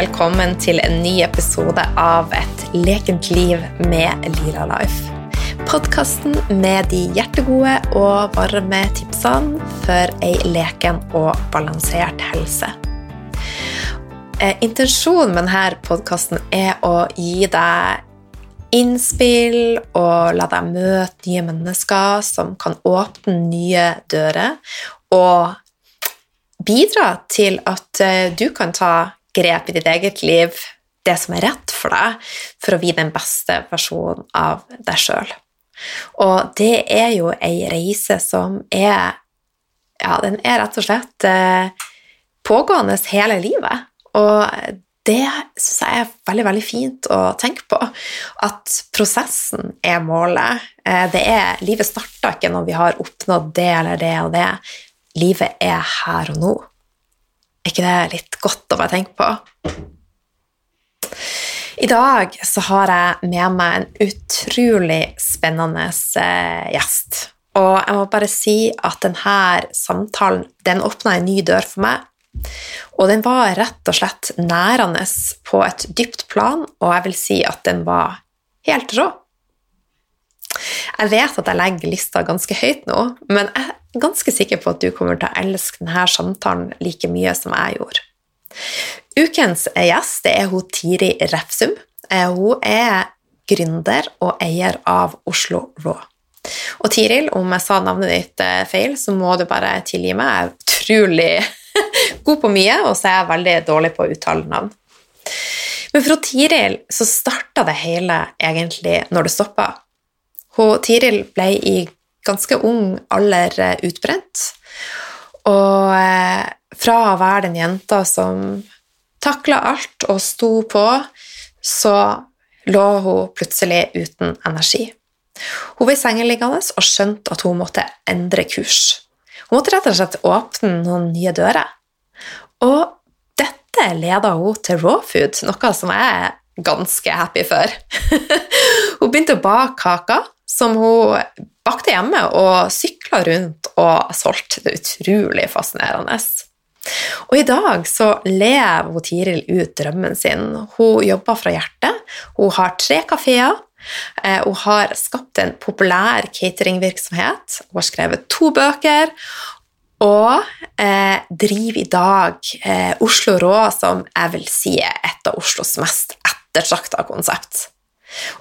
velkommen til en ny episode av Et lekent liv med Lila Life. Podkasten med de hjertegode og varme tipsene for ei leken og balansert helse. Eh, intensjonen med denne podkasten er å gi deg innspill og la deg møte nye mennesker som kan åpne nye dører, og bidra til at eh, du kan ta grep i ditt eget liv, det som er rett for deg, for å bli den beste versjonen av deg sjøl. Og det er jo ei reise som er Ja, den er rett og slett eh, pågående hele livet. Og det syns jeg er veldig, veldig fint å tenke på. At prosessen er målet. Eh, det er, livet starter ikke når vi har oppnådd det eller det og det. Livet er her og nå. Ikke det litt godt å bare tenke på? I dag så har jeg med meg en utrolig spennende eh, gjest. Og jeg må bare si at denne samtalen den åpna en ny dør for meg. Og den var rett og slett nærende på et dypt plan, og jeg vil si at den var helt rå. Jeg vet at jeg legger lista ganske høyt nå, men jeg ganske sikker på at du kommer til å elske denne samtalen like mye som jeg gjorde. Ukens gjest er hun Tiri Refsum. Eh, hun er gründer og eier av Oslo Raw. Og Tiril, om jeg sa navnet ditt eh, feil, så må du bare tilgi meg. Jeg er utrolig god på mye, og så er jeg veldig dårlig på å uttale navn. Men for Tiril så starta det hele egentlig når det stoppa. Tiril ble i ganske ung alder eh, utbrent. Og fra å være den jenta som takla alt og sto på, så lå hun plutselig uten energi. Hun var sengeliggende og skjønte at hun måtte endre kurs. Hun måtte rett og slett åpne noen nye dører. Og dette leda hun til raw food, noe som jeg er ganske happy for. hun begynte å bake kaker som hun bakte hjemme og sykla rundt og solgte. Det er utrolig fascinerende. Og i dag så lever hun Tiril ut drømmen sin. Hun jobber fra hjertet. Hun har tre kafeer. Eh, hun har skapt en populær cateringvirksomhet. Hun har skrevet to bøker. Og eh, driver i dag eh, Oslo Rå, som jeg vil si er et av Oslos mest ettertrakta konsept.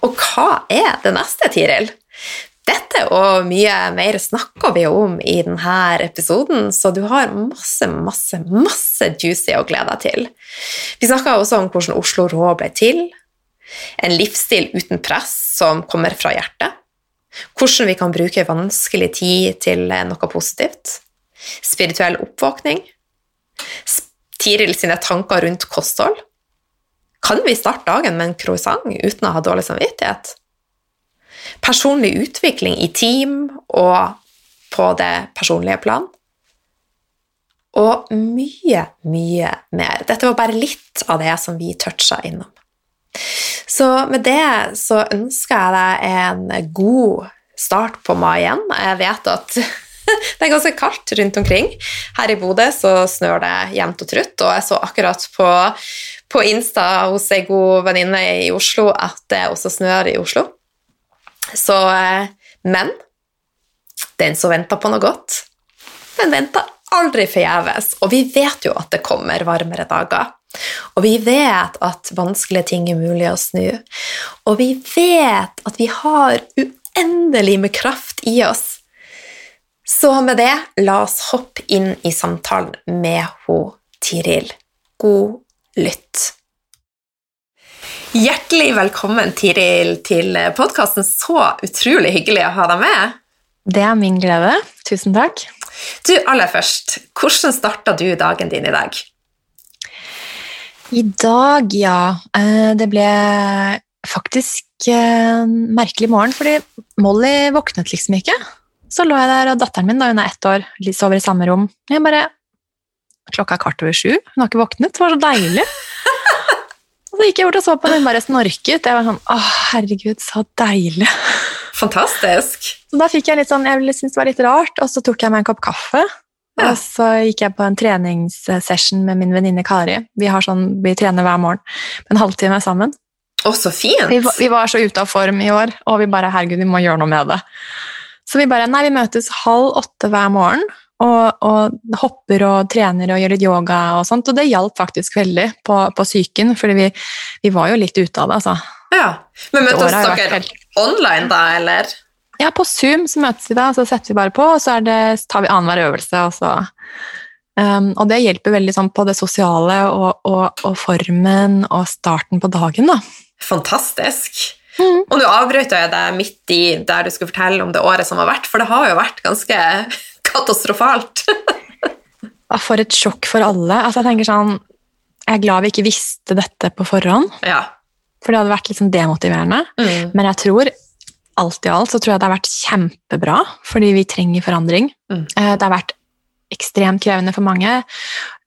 Og hva er det neste, Tiril? Dette og mye mer snakker vi om i denne episoden, så du har masse, masse, masse juicy å glede deg til. Vi snakker også om hvordan Oslo Rå ble til, en livsstil uten press som kommer fra hjertet, hvordan vi kan bruke vanskelig tid til noe positivt, spirituell oppvåkning, Tiril sine tanker rundt kosthold. Kan vi starte dagen med en croissant uten å ha dårlig samvittighet? Personlig utvikling i team og på det personlige plan. Og mye, mye mer. Dette var bare litt av det som vi toucha innom. Så med det så ønsker jeg deg en god start på mai igjen. Jeg vet at det er ganske kaldt rundt omkring. Her i Bodø så snør det jevnt og trutt, og jeg så akkurat på, på Insta hos ei god venninne i Oslo at det også snør i Oslo. Så eh, Men den som venter på noe godt, den venter aldri forgjeves. Og vi vet jo at det kommer varmere dager. Og vi vet at vanskelige ting er mulig å snu. Og vi vet at vi har uendelig med kraft i oss. Så med det, la oss hoppe inn i samtalen med ho Tiril. God lytt. Hjertelig velkommen, Tiril, til podkasten. Så utrolig hyggelig å ha deg med. Det er min glede. Tusen takk. Du, Aller først, hvordan starta du dagen din i dag? I dag, ja. Eh, det ble faktisk en merkelig morgen, fordi Molly våknet liksom ikke. Så lå jeg der, og datteren min, da hun er ett år, sover i samme rom. Jeg bare Klokka er kvart over sju, hun har ikke våknet. Det var så deilig. så gikk jeg bort og så på den, bare snorket. Jeg var sånn Å, herregud, så deilig. Fantastisk. Så da fikk jeg litt sånn, jeg syntes det var litt rart, og så tok jeg meg en kopp kaffe. Ja. Og så gikk jeg på en treningssession med min venninne Kari. Vi, har sånn, vi trener hver morgen en halvtime sammen. Å, så fint! Vi, vi var så ute av form i år, og vi bare herregud, vi må gjøre noe med det. Så vi bare nei, vi møtes halv åtte hver morgen og, og hopper og trener og gjør litt yoga og sånt. Og det hjalp faktisk veldig på, på psyken, fordi vi, vi var jo litt ute av det, altså. Ja. Men møtte møtes året har jo vært dere helt online, da, eller? Ja, på Zoom så møtes vi da, så setter vi bare på, og så det, så tar vi annenhver øvelse. Og, så, um, og det hjelper veldig sånn på det sosiale og, og, og formen og starten på dagen. da. Fantastisk. Mm. Og nå avbrøt jeg deg midt i der du skulle fortelle om det året som har vært, for det har jo vært ganske katastrofalt. For et sjokk for alle. Altså, jeg tenker sånn, jeg er glad vi ikke visste dette på forhånd, ja. for det hadde vært sånn demotiverende. Mm. Men jeg tror alt i alt så tror jeg det har vært kjempebra, fordi vi trenger forandring. Mm. Eh, Det har vært ekstremt krevende for mange,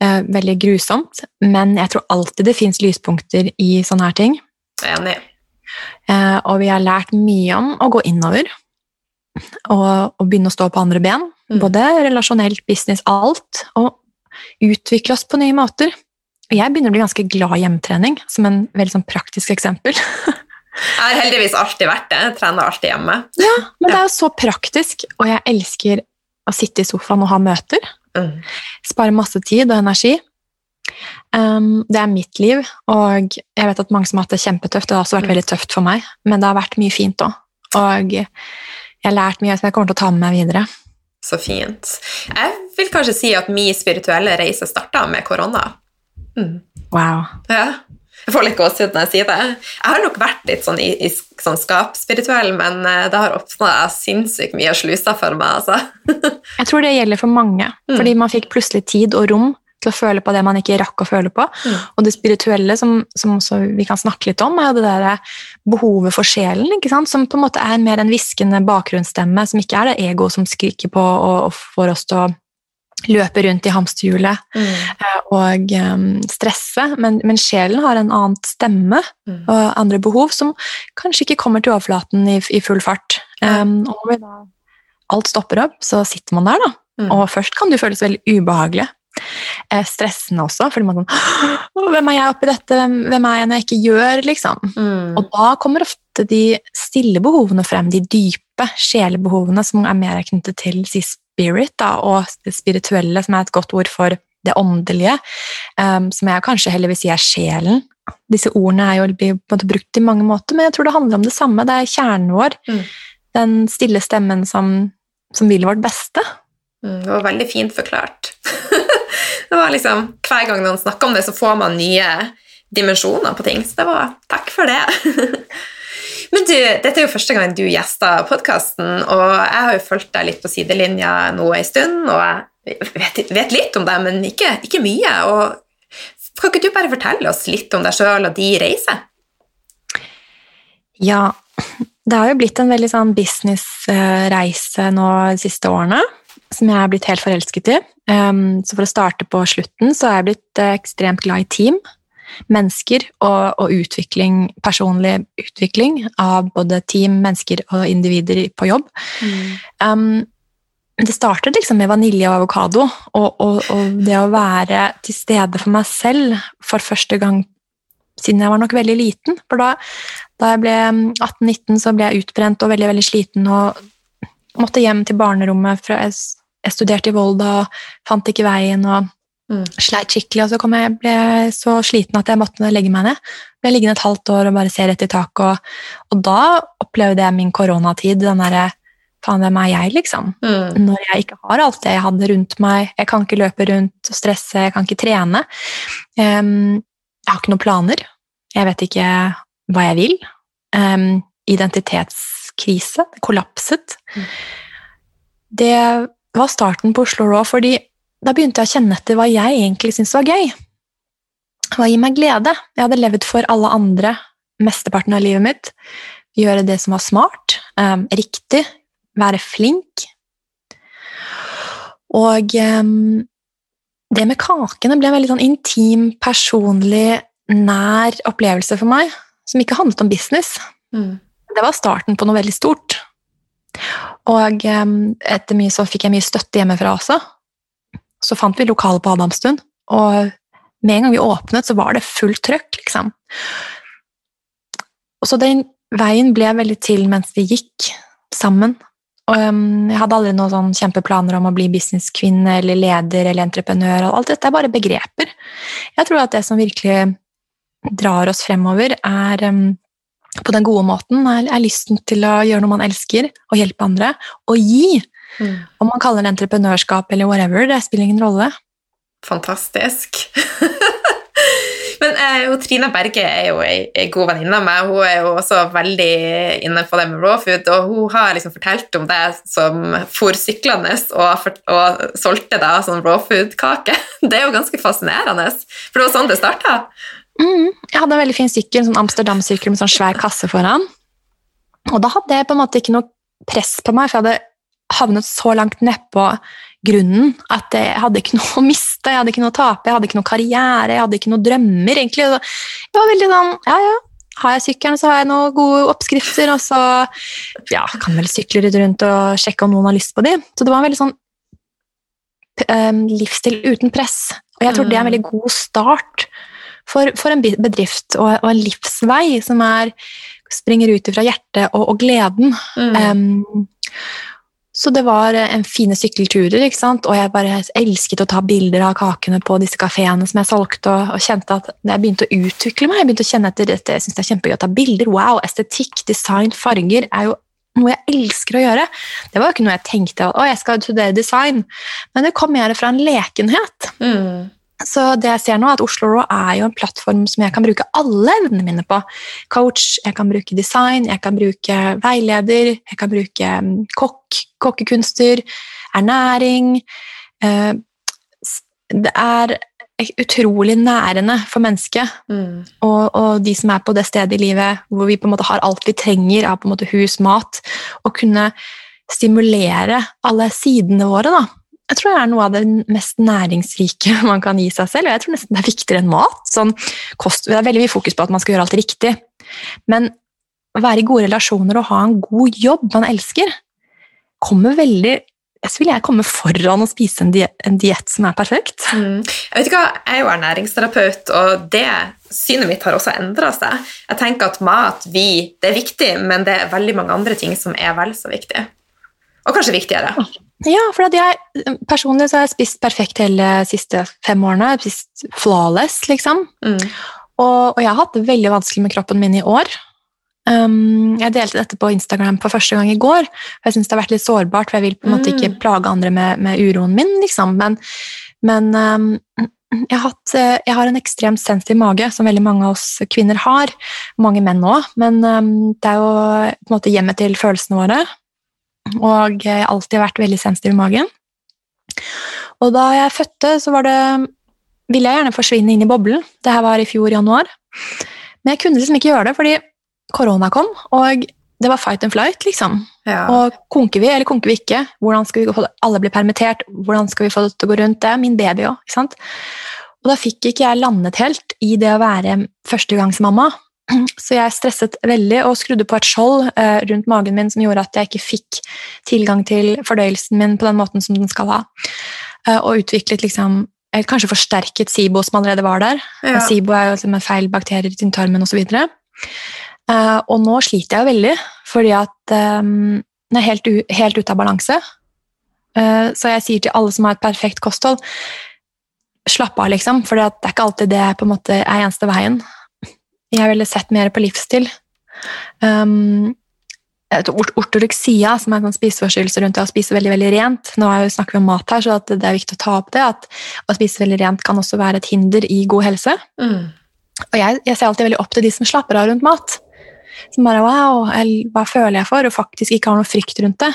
eh, veldig grusomt, men jeg tror alltid det fins lyspunkter i sånne her ting. Enig. Eh, Og vi har lært mye om å gå innover og, og begynne å stå på andre ben. Mm. Både relasjonelt, business, alt. Og utvikle oss på nye måter. Og jeg begynner å bli ganske glad i hjemmetrening, som en veldig sånn praktisk eksempel. Jeg har heldigvis alltid vært det. Jeg trener alltid hjemme. ja, Men det er jo så praktisk, og jeg elsker å sitte i sofaen og ha møter. Mm. Spare masse tid og energi. Um, det er mitt liv, og jeg vet at mange som har hatt det kjempetøft. Det har også vært Mm. veldig tøft for meg, men det har vært mye fint òg. Og jeg har lært mye som jeg kommer til å ta med meg videre. Så fint. Jeg vil kanskje si at min spirituelle reise starta med korona. Mm. Wow. Ja. Jeg får litt gåsehud når jeg sier det. Jeg har nok vært litt sånn, i, i sånn skapsspirituell, men eh, det har åpna sinnssykt mye sluser for meg. Altså. Jeg tror det gjelder for mange, Mm. fordi man fikk plutselig tid og rom til å føle på det man ikke rakk å føle på. Mm. Og det spirituelle, som, som vi kan snakke litt om, er jo det der behovet for sjelen, som på en måte er mer en hviskende bakgrunnsstemme, som ikke er det ego som skriker på og, og får oss til å løpe rundt i hamsterhjulet Mm. eh, og um, stresse, men, men sjelen har en annen stemme Mm. og andre behov som kanskje ikke kommer til overflaten i, i full fart. Um, og når alt stopper opp, så sitter man der, da. Mm. Og først kan det føles veldig ubehagelig. Eh, stressende også, fordi man sånn Hvem er jeg oppi dette? Hvem, er jeg når jeg ikke gjør, liksom? Mm. Og da kommer ofte de stille behovene frem, de dype sjelebehovene som er mer knyttet til si spirit, da, og det spirituelle, som er et godt ord for det åndelige, um, som jeg kanskje heller vil si er sjelen. Disse ordene er jo brukt i mange måter, men jeg tror det handler om det samme. Det er kjernen vår. Mm. Den stille stemmen som, som vil vårt beste. Mm, det var veldig fint forklart. det var liksom, Hver gang noen snakker om det, så får man nye dimensjoner på ting. Så det var takk for det. Men du, dette er jo første gang du gjester podkasten, og jeg har jo fulgt deg litt på sidelinja nå en stund, og jeg vet, vet litt om deg, men ikke, ikke mye. Og kan ikke du bare fortelle oss litt om deg sjøl og de reiser? Ja, det har jo blitt en veldig sånn businessreise nå de siste årene, som jeg er blitt helt forelsket i. Um, så for å starte på slutten, så er jeg blitt eh, ekstremt glad i team, mennesker og, og utvikling, personlig utvikling av både team, mennesker og individer på jobb. Um, det startet liksom med vanilje og avokado, og, og, og det å være til stede for meg selv for første gang siden jeg var nok veldig liten. For da, da jeg ble 18-19, så ble jeg utbrent og veldig, veldig sliten og måtte hjem til barnerommet. Fra, jeg, jeg studerte i Volda fant ikke veien og Mm. sleit skikkelig. Og så kom jeg, ble jeg så sliten at jeg måtte legge meg ned. Ble liggende et halvt år og bare se rett i taket. Og, og da opplevde jeg min koronatid. Den derre Faen, hvem er jeg, liksom? Mm. når jeg ikke har alt det jeg hadde rundt meg. Jeg kan ikke løpe rundt og stresse, jeg kan ikke trene. Um, jeg har ikke noen planer. Jeg vet ikke hva jeg vil. Um, identitetskrise. Kollapset. Mm. Det var starten på Oslo Raw, fordi da begynte jeg å kjenne etter hva jeg egentlig syntes var gøy. Hva gir meg glede? Jeg hadde levd for alle andre mesteparten av livet mitt. Gjøre det som var smart, um, riktig, være flink. Og um, det med kakene ble en veldig sånn intim, personlig, nær opplevelse for meg, som ikke handlet om business. Mm. Det var starten på noe veldig stort. Og etter mye så fikk jeg mye støtte hjemmefra også. Så fant vi lokalet på Adamstuen, og med en gang vi åpnet, så var det fullt trøkk, liksom. Og så den veien ble veldig til mens vi gikk sammen. Og jeg hadde aldri noen sånn kjempeplaner om å bli businesskvinne eller leder eller entreprenør. og Alt dette er bare begreper. Jeg tror at det som virkelig drar oss fremover, er på den gode måten, er, er, lysten til å gjøre noe man elsker, og hjelpe andre, og gi. Mm. Om man kaller det entreprenørskap eller whatever, det spiller ingen rolle. Fantastisk. Men eh, Trine Berge er jo ei, god venninne av meg. Hun er jo også veldig inne på det med raw food, og hun har liksom fortalt om det som for syklende og, og solgte da sånn raw food-kake. Det er jo ganske fascinerende, for det var sånn det starta. Mm, jeg hadde en veldig fin sykkel, en sånn Amsterdam-sykkel med sånn svær kasse foran. Og da hadde jeg på en måte ikke noe press på meg, for jeg hadde havnet så langt nedpå grunnen at jeg hadde ikke noe å miste, jeg hadde ikke noe å tape, jeg hadde ikke noe karriere, jeg hadde ikke noe drømmer, egentlig. Jeg var veldig sånn Ja, ja, har jeg sykkelen, så har jeg noen gode oppskrifter, og så ja, kan vel sykle litt rundt og sjekke om noen har lyst på de. Så det var en veldig sånn um, livsstil uten press. Og jeg tror det er en veldig god start for, for en bedrift og, og, en livsvei som er, springer ut fra hjertet og, og gleden. Mm. Um, så det var en fine sykkelturer, og jeg bare elsket å ta bilder av kakene på disse kafeene som jeg solgte, og, og, kjente at jeg begynte å utvikle meg. Jeg begynte å kjenne etter dette, jeg synes det er kjempegøy å ta bilder. Wow, estetikk, design, farger er jo noe jeg elsker å gjøre. Det var jo ikke noe jeg tenkte å, jeg skal studere design, men det kom mer fra en lekenhet. Mm. Så det jeg ser nå, er at Oslo Raw er jo en plattform som jeg kan bruke alle evnene mine på. Coach, jeg kan bruke design, jeg kan bruke veileder, jeg kan bruke mm, kokk, kokkekunster, ernæring. Eh, det er utrolig nærende for mennesket. Mm. Og, og, de som er på det stedet i livet hvor vi på en måte har alt vi trenger av på en måte hus, mat, å kunne stimulere alle sidene våre. da jeg tror det er noe av det mest næringsrike man kan gi seg selv. Og jeg tror nesten det er viktigere enn mat. Sånn, kost, det er veldig mye fokus på at man skal gjøre alt riktig. Men å være i gode relasjoner og ha en god jobb man elsker, kommer veldig så vil jeg komme foran og spise en diett som er perfekt. Mm. Jeg vet ikke hva, jeg er jo ernæringsterapeut, og det synet mitt har også endra seg. Jeg tenker at mat vi, det er viktig, men det er veldig mange andre ting som er vel så viktig. Og kanskje viktigere. Ja, for jeg, personlig så har jeg spist perfekt hele de siste fem årene. Jeg har spist flawless, liksom. Mm. Og, og, jeg har hatt det veldig vanskelig med kroppen min i år. Um, jeg delte dette på Instagram for første gang i går. og Jeg syns det har vært litt sårbart, for jeg vil på en måte ikke mm. plage andre med, med uroen min. liksom. Men, men um, jeg, har hatt, jeg, har en ekstremt sensitiv mage, som veldig mange av oss kvinner har. Mange menn òg. Men um, det er jo på en måte hjemmet til følelsene våre. Og jeg har alltid vært veldig sensitiv i magen. Og da jeg fødte, så var det ville jeg gjerne forsvinne inn i boblen. Det her var i fjor januar. Men jeg kunne liksom ikke gjøre det, fordi korona kom, og det var fight and flight, liksom. Ja. Og konker vi, eller konker vi ikke? Hvordan skal vi få det? Alle blir permittert, hvordan skal vi få det til å gå rundt? Det er min baby òg, ikke sant? Og da fikk ikke jeg landet helt i det å være førstegangsmamma. Så jeg stresset veldig og skrudde på et skjold eh, rundt magen min som gjorde at jeg ikke fikk tilgang til fordøyelsen min på den måten som den skal ha. Eh, og utviklet liksom Kanskje forsterket SIBO som allerede var der. Ja. SIBO er jo liksom en feil bakterier i tynntarmen osv. Og, uh, og nå sliter jeg jo veldig, fordi at um, den er helt, helt ute av balanse. Så jeg sier til alle som har et perfekt kosthold, slapp av, liksom. For det er ikke alltid det på en måte er eneste veien. Jeg ville sett mer på livsstil. Um, ortorexia, som er en sånn spiseforstyrrelse rundt det å spise veldig veldig rent Nå snakker vi om mat her, så det er viktig å ta opp det. At å spise veldig rent kan også være et hinder i god helse. Mm. Og jeg, jeg, ser alltid veldig opp til de som slapper av rundt mat. Som bare wow, hva føler jeg for? Og faktisk ikke har noe frykt rundt det.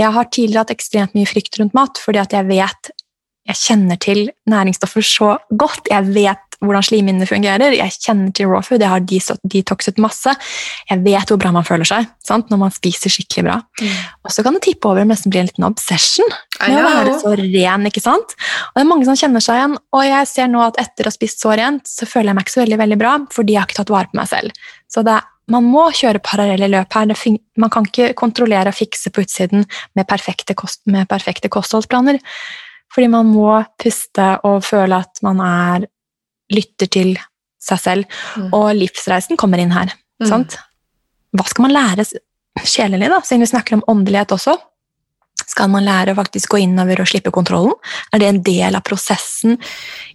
Jeg har tidligere hatt ekstremt mye frykt rundt mat fordi at jeg vet jeg kjenner til næringsstoffer så godt. Jeg vet hvordan slimhinnene fungerer. Jeg kjenner til raw food, jeg har detoxet masse. Jeg vet hvor bra man føler seg sant? når man spiser skikkelig bra. Mm. Og så kan det tippe over og nesten bli en liten obsession med å være så ren. ikke sant? Og det er mange som kjenner seg igjen, og jeg ser nå at etter å ha spist så rent, så føler jeg meg ikke så veldig, veldig bra, fordi jeg har ikke tatt vare på meg selv. Så det, man må kjøre parallelle løp her. Man kan ikke kontrollere og fikse på utsiden med perfekte, kost, med perfekte kostholdsplaner. Fordi man må puste og føle at man er lytter til seg selv. Mm. Og livsreisen kommer inn her. Mm. Sant? Hva skal man lære sjelelig, da? Siden vi snakker om åndelighet også. Skal man lære å faktisk gå innover og slippe kontrollen? Er det en del av prosessen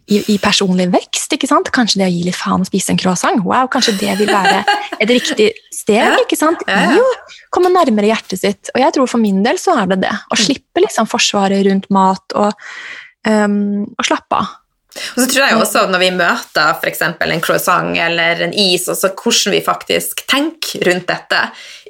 i, i personlig vekst? ikke sant? Kanskje det å gi litt faen og spise en croissant? Wow, kanskje det vil være et riktig steg? Ja. ikke sant? Å komme nærmere hjertet sitt. Og jeg tror for min del så er det det. Å Mm. slippe liksom forsvaret rundt mat og, um, og slappe av. Og så tror jeg også også når vi møter f.eks. en croissant eller en is, også hvordan vi faktisk tenker rundt dette,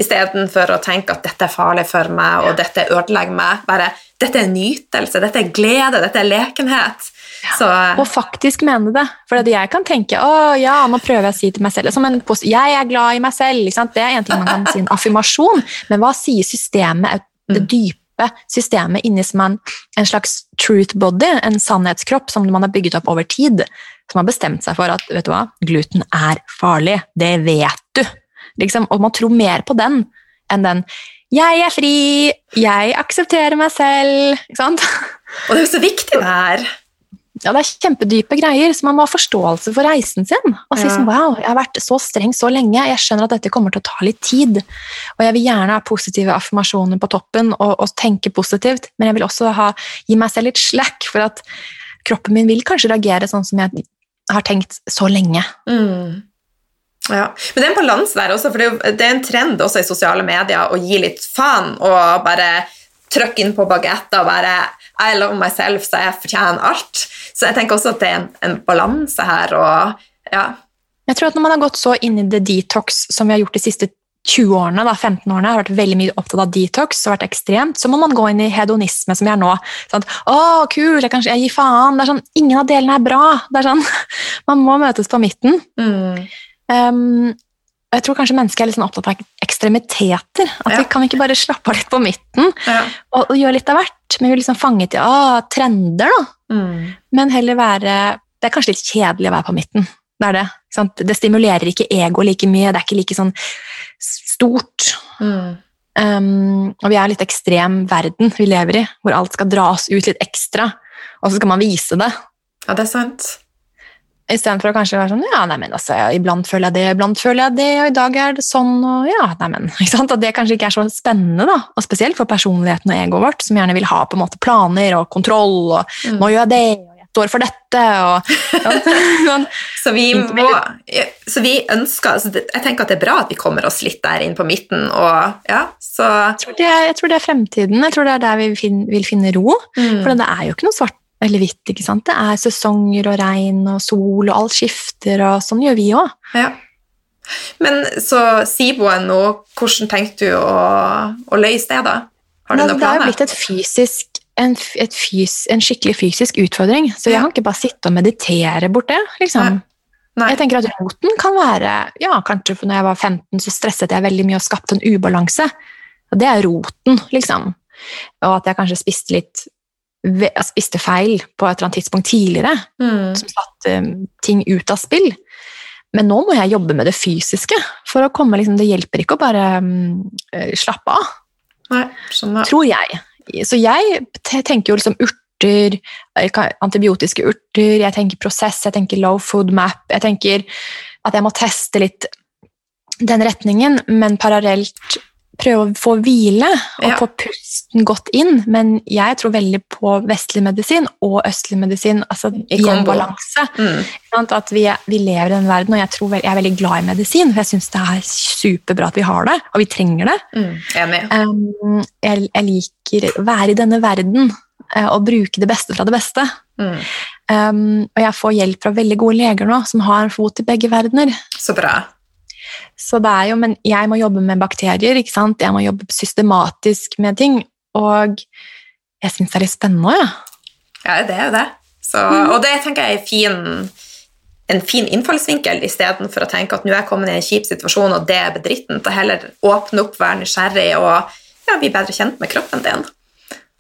istedenfor å tenke at dette er farlig for meg, og dette ødelegger meg. Bare dette er nytelse, dette er glede, dette er lekenhet. Så Og faktisk mene det. For jeg kan tenke å ja, nå prøver jeg å si til meg selv som en, pos- Jeg er glad i meg selv. Det er en ting man kan si en affirmasjon, men hva sier systemet, det Mm. Dype systemet inni som en, en slags truth body, en sannhetskropp som man har bygget opp over tid, som har bestemt seg for at vet du hva, gluten er farlig. Det vet du. Liksom, og man tror mer på den enn den 'jeg er fri', 'jeg aksepterer meg selv'. Ikke sant? Og det er jo så viktig, det her. Ja, det er kjempedype greier, så man må ha forståelse for reisen sin. Og si Ja. sånn, wow, jeg har vært så streng så lenge, jeg skjønner at dette kommer til å ta litt tid. Og jeg vil gjerne ha positive affirmasjoner på toppen og, og tenke positivt, men jeg vil også ha, gi meg selv litt slack, for at kroppen min vil kanskje reagere sånn som jeg har tenkt så lenge. Mm. Ja. Men det er en balanse der også, for det er, en trend også i sosiale medier å gi litt faen og bare trykke inn på bagetter og bare I love myself, så jeg fortjener alt. Så jeg tenker også at det er en, en balanse her, og ja. Jeg tror at når man har gått så inn i the detox som vi har gjort de siste 20 årene, da, 15 årene, har vært veldig mye opptatt av detox og vært ekstremt, så må man gå inn i hedonisme som vi er nå. Sånn, å, kul, jeg, kan, jeg gir faen. Det er sånn, ingen av delene er bra. Det er sånn, man må møtes på midten. Mm. Um, jeg tror kanskje mennesker er litt sånn opptatt av ekstremiteter. At Ja. vi kan ikke bare slappe av litt på midten Ja. og, og gjøre litt av hvert. Men vi liksom fanget i ah, trender, da. Mm. Men heller være Det er kanskje litt kjedelig å være på midten. Det er det. sant? Det stimulerer ikke ego like mye. Det er ikke like sånn stort. Mm. Um, og vi er litt ekstrem verden vi lever i, hvor alt skal dras ut litt ekstra, og så skal man vise det. Ja, det er sant. Istedenfor å kanskje være sånn Ja, neimen, altså, iblant føler jeg det, iblant føler jeg det, og i dag er det sånn, og ja, nei, men ikke sant? At det kanskje ikke er så spennende, da. Og spesielt for personligheten og egoet vårt, som gjerne vil ha på en måte planer og kontroll, og Mm. nå gjør jeg det, og jeg står for dette, og? Sånn. Så vi må Så vi ønsker altså Jeg tenker at det er bra at vi kommer oss litt der inn på midten, og ja, så jeg, tror det jeg tror det er fremtiden. Jeg tror det er der vi fin, vil finne ro. mm. For det er jo ikke noe svart eller hvitt. ikke sant? Det er sesonger og regn og sol, og alt skifter, og sånn gjør vi òg. Ja. Men så Siboen nå, hvordan tenkte du å, å løse det, da? Har du noen planer? det har jo blitt et fysisk, en, fys, en skikkelig fysisk utfordring, så jeg Ja. kan ikke bare sitte og meditere bort det. liksom. Nei. Jeg tenker at roten kan være ja, Kanskje for når jeg var 15, så stresset jeg veldig mye og skapte en ubalanse. Og det er roten, liksom. Og at jeg kanskje spiste litt jeg spiste feil på et eller annet tidspunkt tidligere, Mm. som satte um, ting ut av spill. Men nå må jeg jobbe med det fysiske. for å komme, liksom, Det hjelper ikke å bare um, eh, slappe av, Nei, skjønner. tror jeg. Så jeg tenker jo liksom urter, eh, antibiotiske urter, jeg tenker prosess, jeg tenker low food map, jeg tenker at jeg må teste litt den retningen, men parallelt prøve å få hvile og Ja. få pusten godt inn. Men jeg tror veldig på vestlig medisin og østlig medisin, altså I en balanse. Mm. At vi, vi lever i den verden, og jeg, tror jeg er veldig glad i medisin, for jeg syns det er superbra at vi har det, og vi trenger det. Mm. Um, jeg, jeg liker å være i denne verden uh, og bruke det beste fra det beste. Mm. Um, og jeg får hjelp fra veldig gode leger nå, som har en fot i begge verdener. Så bra. Så det er jo, Men jeg må jobbe med bakterier, ikke sant? jeg må jobbe systematisk med ting. Og jeg syns det er litt spennende òg, ja. Ja, det er jo det. Så, Mm. og det tenker jeg er fin, en fin innfallsvinkel istedenfor å tenke at nå er jeg kommet i en kjip situasjon, og det er bedritten, til heller åpne opp, være nysgjerrig og ja, bli bedre kjent med kroppen din.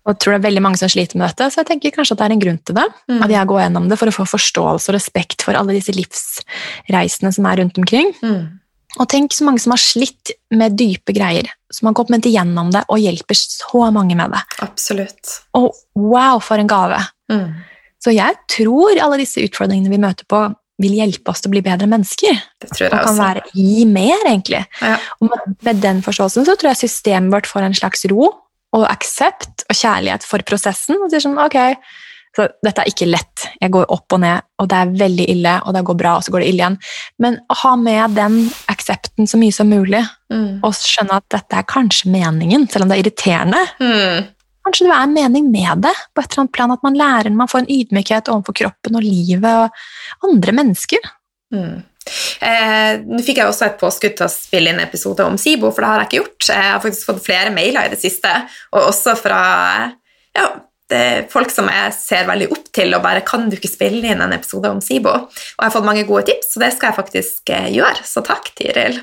Og jeg tror det er veldig mange som sliter med dette, så jeg tenker kanskje at det er en grunn til det. Mm. At jeg går gjennom det for å få forståelse og respekt for alle disse livsreisene som er rundt omkring. Mm. Og tenk så mange som har slitt med dype greier, som har kommet igjennom det og hjelper så mange med det. Absolutt. Og wow, for en gave Mm. Så jeg tror alle disse utfordringene vi møter på, vil hjelpe oss til å bli bedre mennesker. Det tror jeg Og jeg kan også. være gi mer, egentlig. Ja. Og med, med den forståelsen så tror jeg systemet vårt får en slags ro og aksept og kjærlighet for prosessen. Og sier sånn, ok, så dette er ikke lett. Jeg går opp og ned, og det er veldig ille, og det går bra, og så går det ille igjen. Men å ha med den aksepten så mye som mulig, Mm. og skjønne at dette er kanskje meningen, selv om det er irriterende. Mm. Kanskje det er en mening med det, på et eller annet plan, at man lærer, man får en ydmykhet overfor kroppen og livet og andre mennesker. Mm. Eh, Nå fikk jeg også et påskudd til å spille inn episode om SIBO, for det har jeg ikke gjort. Jeg har faktisk fått flere mailer i det siste, og også fra ja, folk som jeg ser veldig opp til, og bare 'Kan du ikke spille inn en episode om SIBO?' Og jeg har fått mange gode tips, så det skal jeg faktisk eh, gjøre. Så takk, Tiril.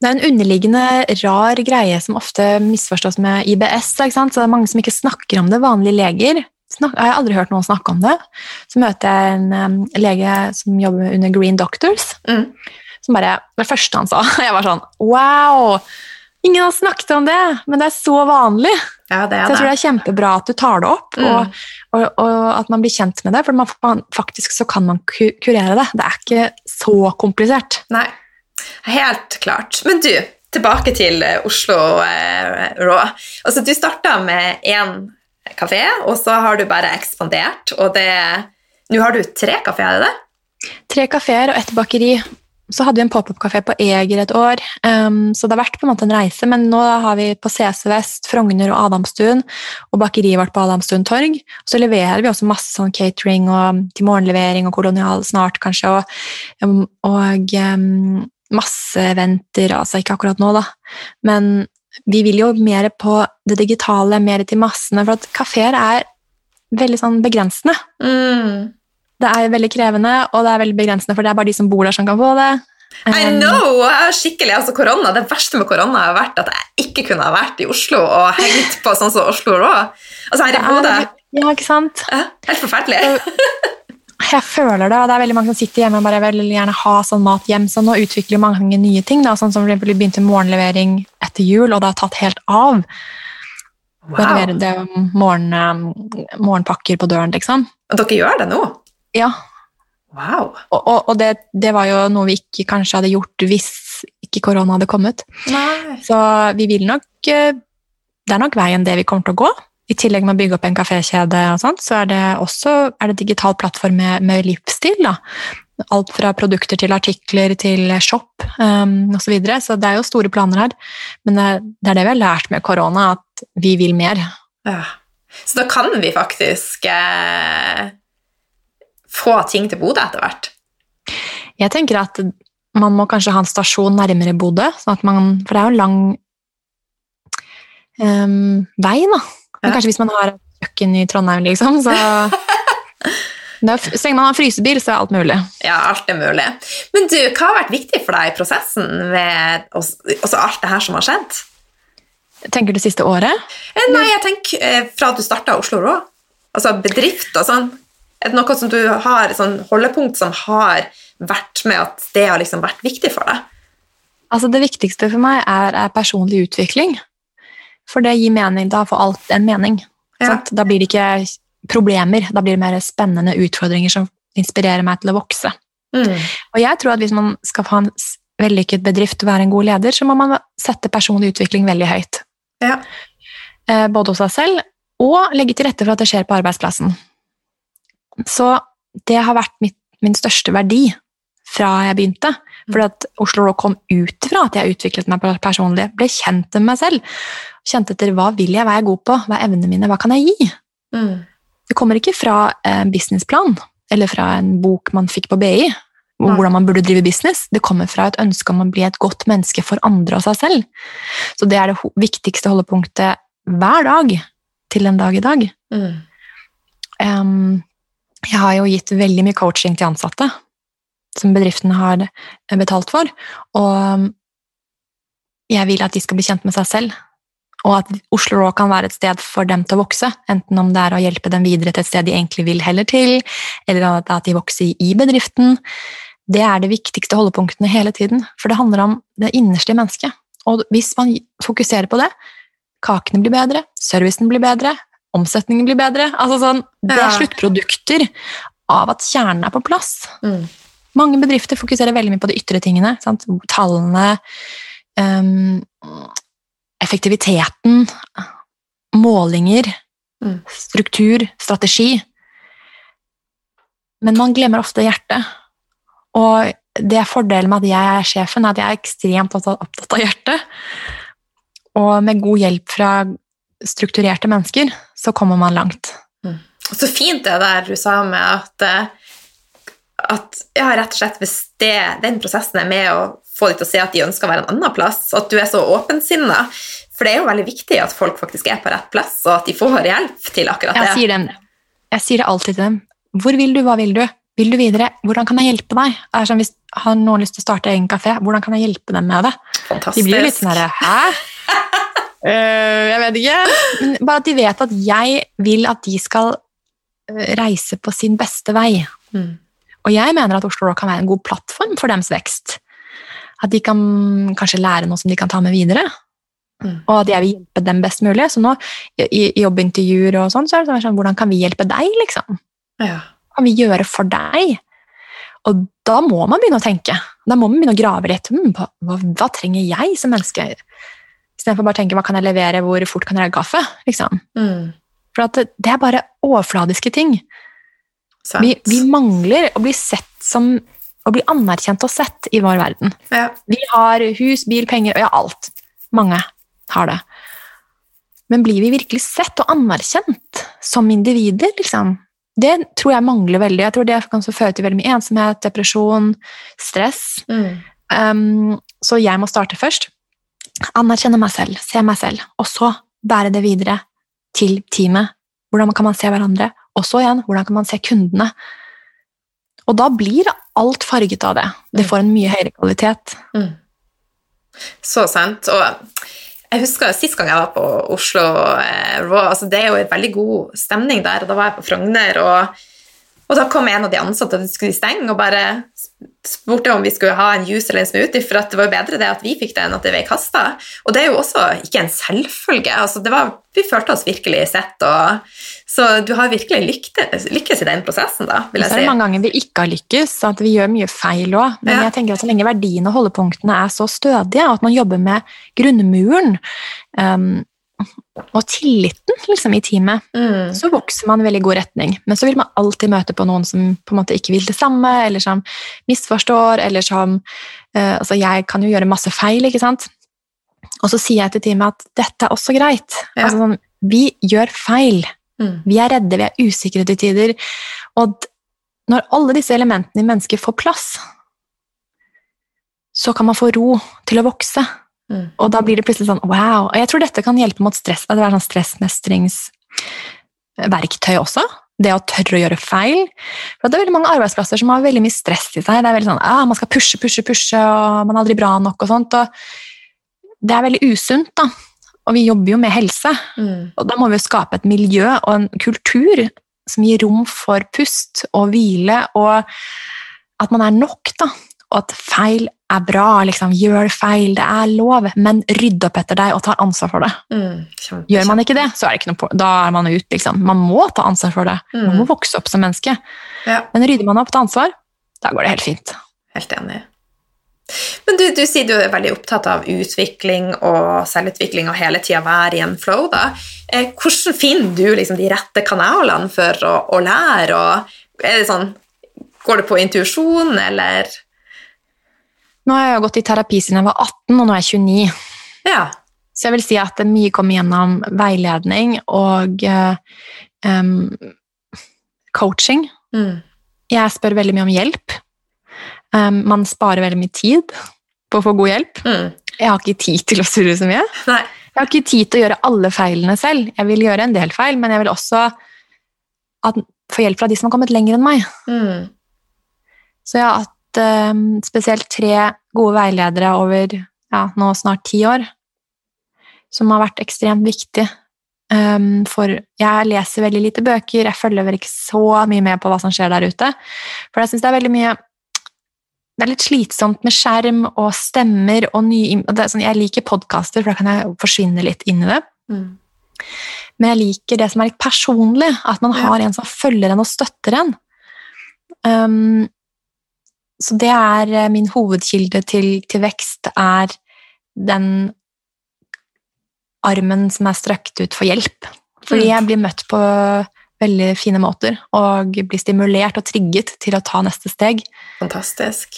Det er en underliggende rar greie som ofte misforstås med IBS. Ikke sant? Så det er mange som ikke snakker om det. Vanlige leger snak jeg har aldri hørt noen snakke om det. Så møter jeg en um, lege som jobber under Green Doctors, Mm. som bare Det første han sa, jeg var sånn Wow! Ingen har snakket om det, men det er så vanlig. Ja, det Så er jeg tror det. er kjempebra at du tar det opp, Mm. og, og, og at man blir kjent med det. For man, faktisk så kan man kurere det. Det er ikke så komplisert. Nei, helt klart. Men du, tilbake til eh, Oslo eh, Raw. Altså, du starta med én kafé, og så har du bare ekspandert, og det Nå har du tre kafeer, er det det? Tre kafeer og ett bakeri. Så hadde vi en pop-up-kafé på Eger et år, um, så det har vært på en måte en reise. Men nå har vi på CC Vest, Frogner og Adamstuen og bakeriet vårt på Adamstuen torg. Så leverer vi også masse sånn catering og til morgenlevering og kolonial snart, kanskje. Og, og um, masse eventer, altså ikke akkurat nå, da. Men vi vil jo mer på det digitale, mer til massene, for at kafeer er veldig sånn begrensende. Mm. Det er veldig krevende, og det er veldig begrensende, for det er bare de som bor der som kan få det. I Um, know! Skikkelig, altså korona, Det verste med korona har vært at jeg ikke kunne ha vært i Oslo og hengt på sånn som Oslo Rå. Altså her i Bodø. Ja, ikke sant? Helt forferdelig. Jeg føler det, og det er veldig mange som sitter hjemme og bare vil gjerne ha sånn mat hjem, så nå utvikler mange nye ting, da, sånn som for eksempel vi begynte morgenlevering etter jul, og det har tatt helt av. Wow. det er morgen, um, morgenpakker på døren, liksom. Og dere gjør det nå? Ja, Wow. og, og, og det, det var jo noe vi ikke kanskje hadde gjort hvis ikke korona hadde kommet. Nei. Så vi vil nok eh, Det er nok veien det vi kommer til å gå. I tillegg med å bygge opp en kafékjede, og sånt, så er det også er det digital plattform med, med livsstil. Da. Alt fra produkter til artikler til shop um, osv. Så, videre. så det er jo store planer her. Men det, det er det vi har lært med korona, at vi vil mer. Ja. Så da kan vi faktisk eh, få ting til Bodø etter hvert. Jeg tenker at man må kanskje ha en stasjon nærmere Bodø, sånn at man, for det er jo en lang um, vei, da. Men kanskje hvis man har kjøkken i Trondheim, liksom, så Så lenge man har frysebil, så er alt mulig. Ja, alt er mulig. Men du, hva har vært viktig for deg i prosessen med også altså alt det her som har skjedd? Tenker du siste året? Eh, Nei, jeg tenker fra fra du starta Oslo Rå, altså bedrift og sånn. Er det noe som du har, sånn holdepunkt som har vært med at det har liksom vært viktig for deg? Altså Det viktigste for meg er, er personlig utvikling. For det gir mening. Da får alt en mening. Ja. Da blir det ikke problemer, da blir det mer spennende utfordringer som inspirerer meg til å vokse. Mm. Og jeg tror at hvis man skal få en vellykket bedrift og være en god leder, så må man sette personlig utvikling veldig høyt. Ja. Eh, Både hos seg selv, og legge til rette for at det skjer på arbeidsplassen. Så det har vært mitt, min største verdi fra jeg begynte. For at Oslo Rock kom ut fra at jeg utviklet meg personlig, ble kjent med meg selv. Kjente etter hva vil jeg, hva er jeg god på, hva er evnene mine, hva kan jeg gi? Mm. Det kommer ikke fra en businessplan eller fra en bok man fikk på BI om hvordan man burde drive business. Det kommer fra et ønske om å bli et godt menneske for andre og seg selv. Så det er det viktigste holdepunktet hver dag til en dag i dag. Mm. Em, jeg har jo gitt veldig mye coaching til ansatte som bedriften har eh, betalt for, og um, jeg vil at de skal bli kjent med seg selv, og at Oslo Raw kan være et sted for dem til å vokse, enten om det er å hjelpe dem videre til et sted de egentlig vil heller til, eller at de vokser i bedriften. Det er det viktigste holdepunktene hele tiden, for det handler om det innerste mennesket. Og hvis man fokuserer på det, kakene blir bedre, servicen blir bedre, omsetningen blir bedre. Altså sånn, Det er sluttprodukter av at kjernen er på plass. Mm. Mange bedrifter fokuserer veldig mye på de ytre tingene. Sant? Tallene, um, effektiviteten, målinger, Mm. struktur, strategi. Men man glemmer ofte hjertet. Og det er fordelen med at jeg er sjefen, at jeg er ekstremt opptatt av hjertet. Og med god hjelp fra strukturerte mennesker, så kommer man langt. Så fint det der du sa med at, eh, at ja, rett og slett hvis det, den prosessen er med å få dem til å se at de ønsker å være en annen plass, og at du er så åpensinna. For det er jo veldig viktig at folk faktisk er på rett plass, og at de får hjelp til akkurat Jeg det. sier, dem, jeg sier det alltid til dem. Hvor vil du, hva vil du? Vil du videre? Hvordan kan jeg hjelpe deg? Er sånn, hvis har noen lyst til å starte egen kafé, hvordan kan jeg hjelpe dem med det? De blir jo litt sånn herre Hæ? Eh, jeg vet ikke. Men bare at de vet at jeg vil at de skal eh, reise på sin beste vei. Mm. Og jeg mener at Oslo Rock kan være en god plattform for deres vekst. At de kan kanskje lære noe som de kan ta med videre. Mm. Og at jeg vil hjelpe dem best mulig. Så nå, i, i jobbintervjuer og sånn, så er det sånn, hvordan kan vi hjelpe deg, liksom? Ja. Hva kan vi gjøre for deg? Og da må man begynne å tenke. Da må man begynne å grave litt. Hmm, hva, hva trenger jeg som menneske? Istedenfor bare å tenke hva kan jeg levere, hvor fort kan jeg lage kaffe? Liksom. Mm. For at det, det er bare overfladiske ting. Vi, vi mangler å bli sett som å bli anerkjent og sett i vår verden. ja. Vi har hus, bil, penger, ja, alt. Mange har det. Men blir vi virkelig sett og anerkjent som individer, liksom? Det tror jeg mangler veldig. Jeg tror det kan så føre til veldig mye ensomhet, depresjon, stress. Mm. Um, så jeg må starte først. Anerkjenne meg selv, se meg selv, og så bære det videre til teamet. Hvordan kan man se hverandre? Og så igjen, hvordan kan man se kundene? Og da blir alt farget av det. Det får en mye høyere kvalitet. Mm. Så sant. Og jeg husker sist gang jeg var på Oslo eh, Raw, altså det er jo en veldig god stemning der, og da var jeg på Frogner, og, og da kom en av de ansatte, og skulle stenge, og bare spurte om vi skulle ha en juice eller en smoothie, for at det var jo bedre det at vi fikk det enn at det ble kasta. Og det er jo også ikke en selvfølge. altså det var, Vi følte oss virkelig sett, og, så du har virkelig lyktes, lykkes i den prosessen, da, vil Så jeg er det si. mange ganger vi ikke har lykkes, at vi gjør mye feil òg. Men Ja. jeg tenker at så lenge verdiene og holdepunktene er så stødige, at man jobber med grunnmuren um, og tilliten liksom, i teamet, Mm. så vokser man i veldig god retning. Men så vil man alltid møte på noen som på en måte ikke vil det samme, eller som misforstår, eller som eh, Altså, jeg kan jo gjøre masse feil, ikke sant? Og så sier jeg til teamet at dette er også greit. Ja. Altså, sånn, vi gjør feil. Mm. Vi er redde, vi er usikre til tider. Og når alle disse elementene i mennesket får plass, så kan man få ro til å vokse. Mm. Og da blir det plutselig sånn wow. Og jeg tror dette kan hjelpe mot stress. Det er sånn stressmestringsverktøy også. Det å tørre å gjøre feil. For det er veldig mange arbeidsplasser som har veldig mye stress i seg. Det er veldig sånn, ah, Man skal pushe, pushe, pushe, og man er aldri bra nok. og sånt. Og det er veldig usunt. da. Og vi jobber jo med helse. Mm. Og da må vi jo skape et miljø og en kultur som gir rom for pust og hvile, og at man er nok, da. Og at feil er bra. liksom, Gjør feil, det er lov, men rydd opp etter deg og ta ansvar for det. Mm. Kjempe, Gjør man ikke det, så er det ikke noe på, da er man ute. liksom. Man må ta ansvar for det. Man må Mm. vokse opp som menneske. Ja. Men rydder man opp, ta ansvar, da går det helt fint. Helt enig. Men du, du sier du er veldig opptatt av utvikling og selvutvikling og hele tida være i en flow. da. Eh, hvordan finner du liksom de rette kanalene for å, å lære? Og er det sånn, går det på intuisjon, eller Nå har jeg jo gått i terapi siden jeg var 18, og nå er jeg 29. Ja. Så jeg vil si at det mye kommer gjennom veiledning og em, coaching. Mm. Jeg spør veldig mye om hjelp. Um, man sparer veldig mye tid på å få god hjelp. Mm. Jeg har ikke tid til å surre så mye. Nei. Jeg har ikke tid til å gjøre alle feilene selv. Jeg vil gjøre en del feil, men jeg vil også at, få hjelp fra de som har kommet lenger enn meg. Mm. Så jeg har hatt um, spesielt tre gode veiledere over ja, nå snart ti år, som har vært ekstremt viktig. Um, for jeg leser veldig lite bøker, jeg følger vel ikke så mye med på hva som skjer der ute. For jeg syns det er veldig mye Det er litt slitsomt med skjerm og stemmer og nye sånn, Jeg liker podkaster, for da kan jeg forsvinne litt inn i det. Mm. Men jeg liker det som er litt personlig, at man Ja. har en som følger en og støtter en. Um, så det er eh, min hovedkilde til, til vekst, er den armen som er strøkt ut for hjelp. Fordi Mm. jeg blir møtt på veldig fine måter, og blir stimulert og trigget til å ta neste steg. Fantastisk.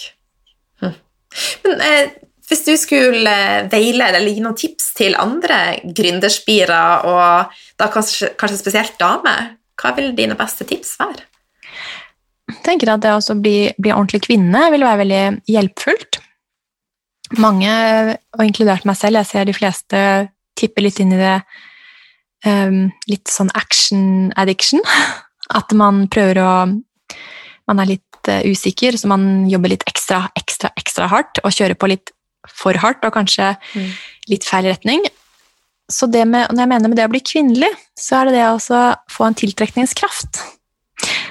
Hm. Men eh, hvis du skulle eh, veilede eller gi noen tips til andre gründerspirer, og da kanskje, kanskje spesielt damer, hva vil dine beste tips være? Tenker at det å bli, bli ordentlig kvinne vil være veldig hjelpfullt. Mange, og inkludert meg selv, jeg ser de fleste tipper litt inn i det um, litt sånn action addiction. At man prøver å Man er litt eh, usikker, så man jobber litt ekstra, ekstra, ekstra hardt og kjører på litt for hardt og kanskje Mm. litt feil retning. Så det med, når jeg mener med det å bli kvinnelig, så er det det å få en tiltrekningskraft.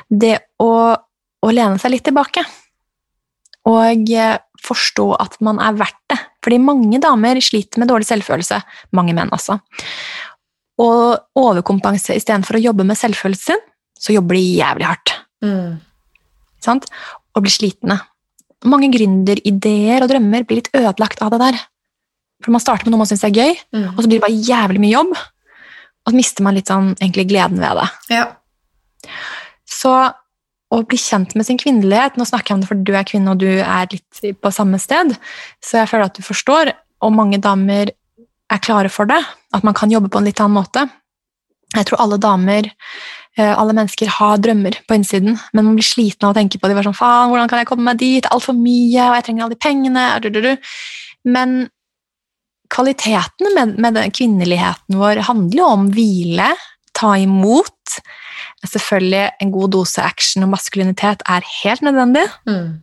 Det å, å lene seg litt tilbake. Og eh, forstå at man er verdt det. Fordi mange damer sliter med dårlig selvfølelse. Mange menn, altså. Og overkompensere istedenfor å jobbe med selvfølelsen sin, så jobber de jævlig hardt. Mm. Sant? Og blir slitne. Mange gründerideer og drømmer blir litt ødelagt av det der. For man starter med noe man syns er gøy, Mm. og så blir det bare jævlig mye jobb. Og så mister man litt sånn egentlig gleden ved det. Ja. Så å bli kjent med sin kvinnelighet Nå snakker jeg om det fordi du er kvinne og du er litt på samme sted, så jeg føler at du forstår, og mange damer er klare for det. At man kan jobbe på en litt annen måte. Jeg tror alle damer, eh, alle mennesker, har drømmer på innsiden, men man blir sliten av å tenke på det. Sånn, faen, hvordan kan jeg komme meg dit? Altfor mye, og jeg trenger alle de pengene. Men kvaliteten med, med kvinneligheten vår handler jo om hvile, ta imot. Selvfølgelig en god dose action og maskulinitet er helt nødvendig, Mm.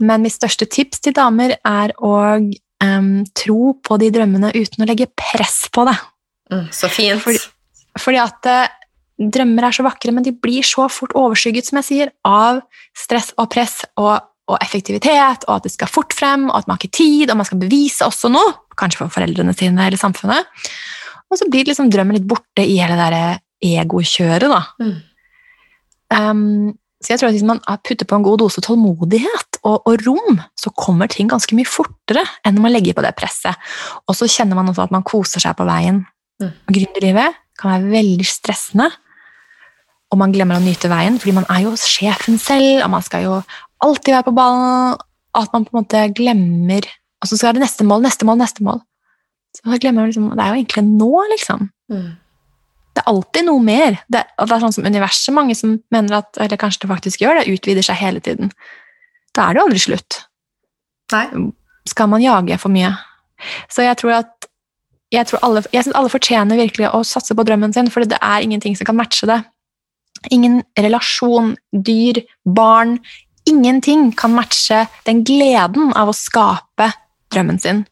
men mitt største tips til damer er å um, tro på de drømmene uten å legge press på det. Mm. Så fint. Fordi- Fordi at uh, drømmer er så vakre, men de blir så fort overskygget, som jeg sier, av stress og press og, og effektivitet, og at det skal fort frem, og at man har ikke tid, og man skal bevise også noe, kanskje for foreldrene sine eller samfunnet. Og så blir liksom drømmen litt borte i hele det egokjøret, da. Mm. Um, så jeg tror at hvis man putter på en god dose tålmodighet og, og rom, så kommer ting ganske mye fortere enn når man legger på det presset. Og så kjenner man også at man koser seg på veien. Mm. Gründerlivet kan være veldig stressende, og man glemmer å nyte veien, fordi man er jo sjefen selv, og man skal jo alltid være på ballen, at man på en måte glemmer Og så skal det neste mål, neste mål, neste mål. Så man glemmer liksom, Det er jo egentlig nå, liksom. Mm. Det er alltid noe mer. Det, det er sånn som universet, mange som mener at, eller kanskje det faktisk gjør, det utvider seg hele tiden. Da er det jo aldri slutt. Nei. Skal man jage for mye? Så jeg tror at jeg, tror alle, jeg synes alle fortjener virkelig å satse på drømmen sin, for det er ingenting som kan matche det. Ingen relasjon, dyr, barn, ingenting kan matche den gleden av å skape drømmen sin.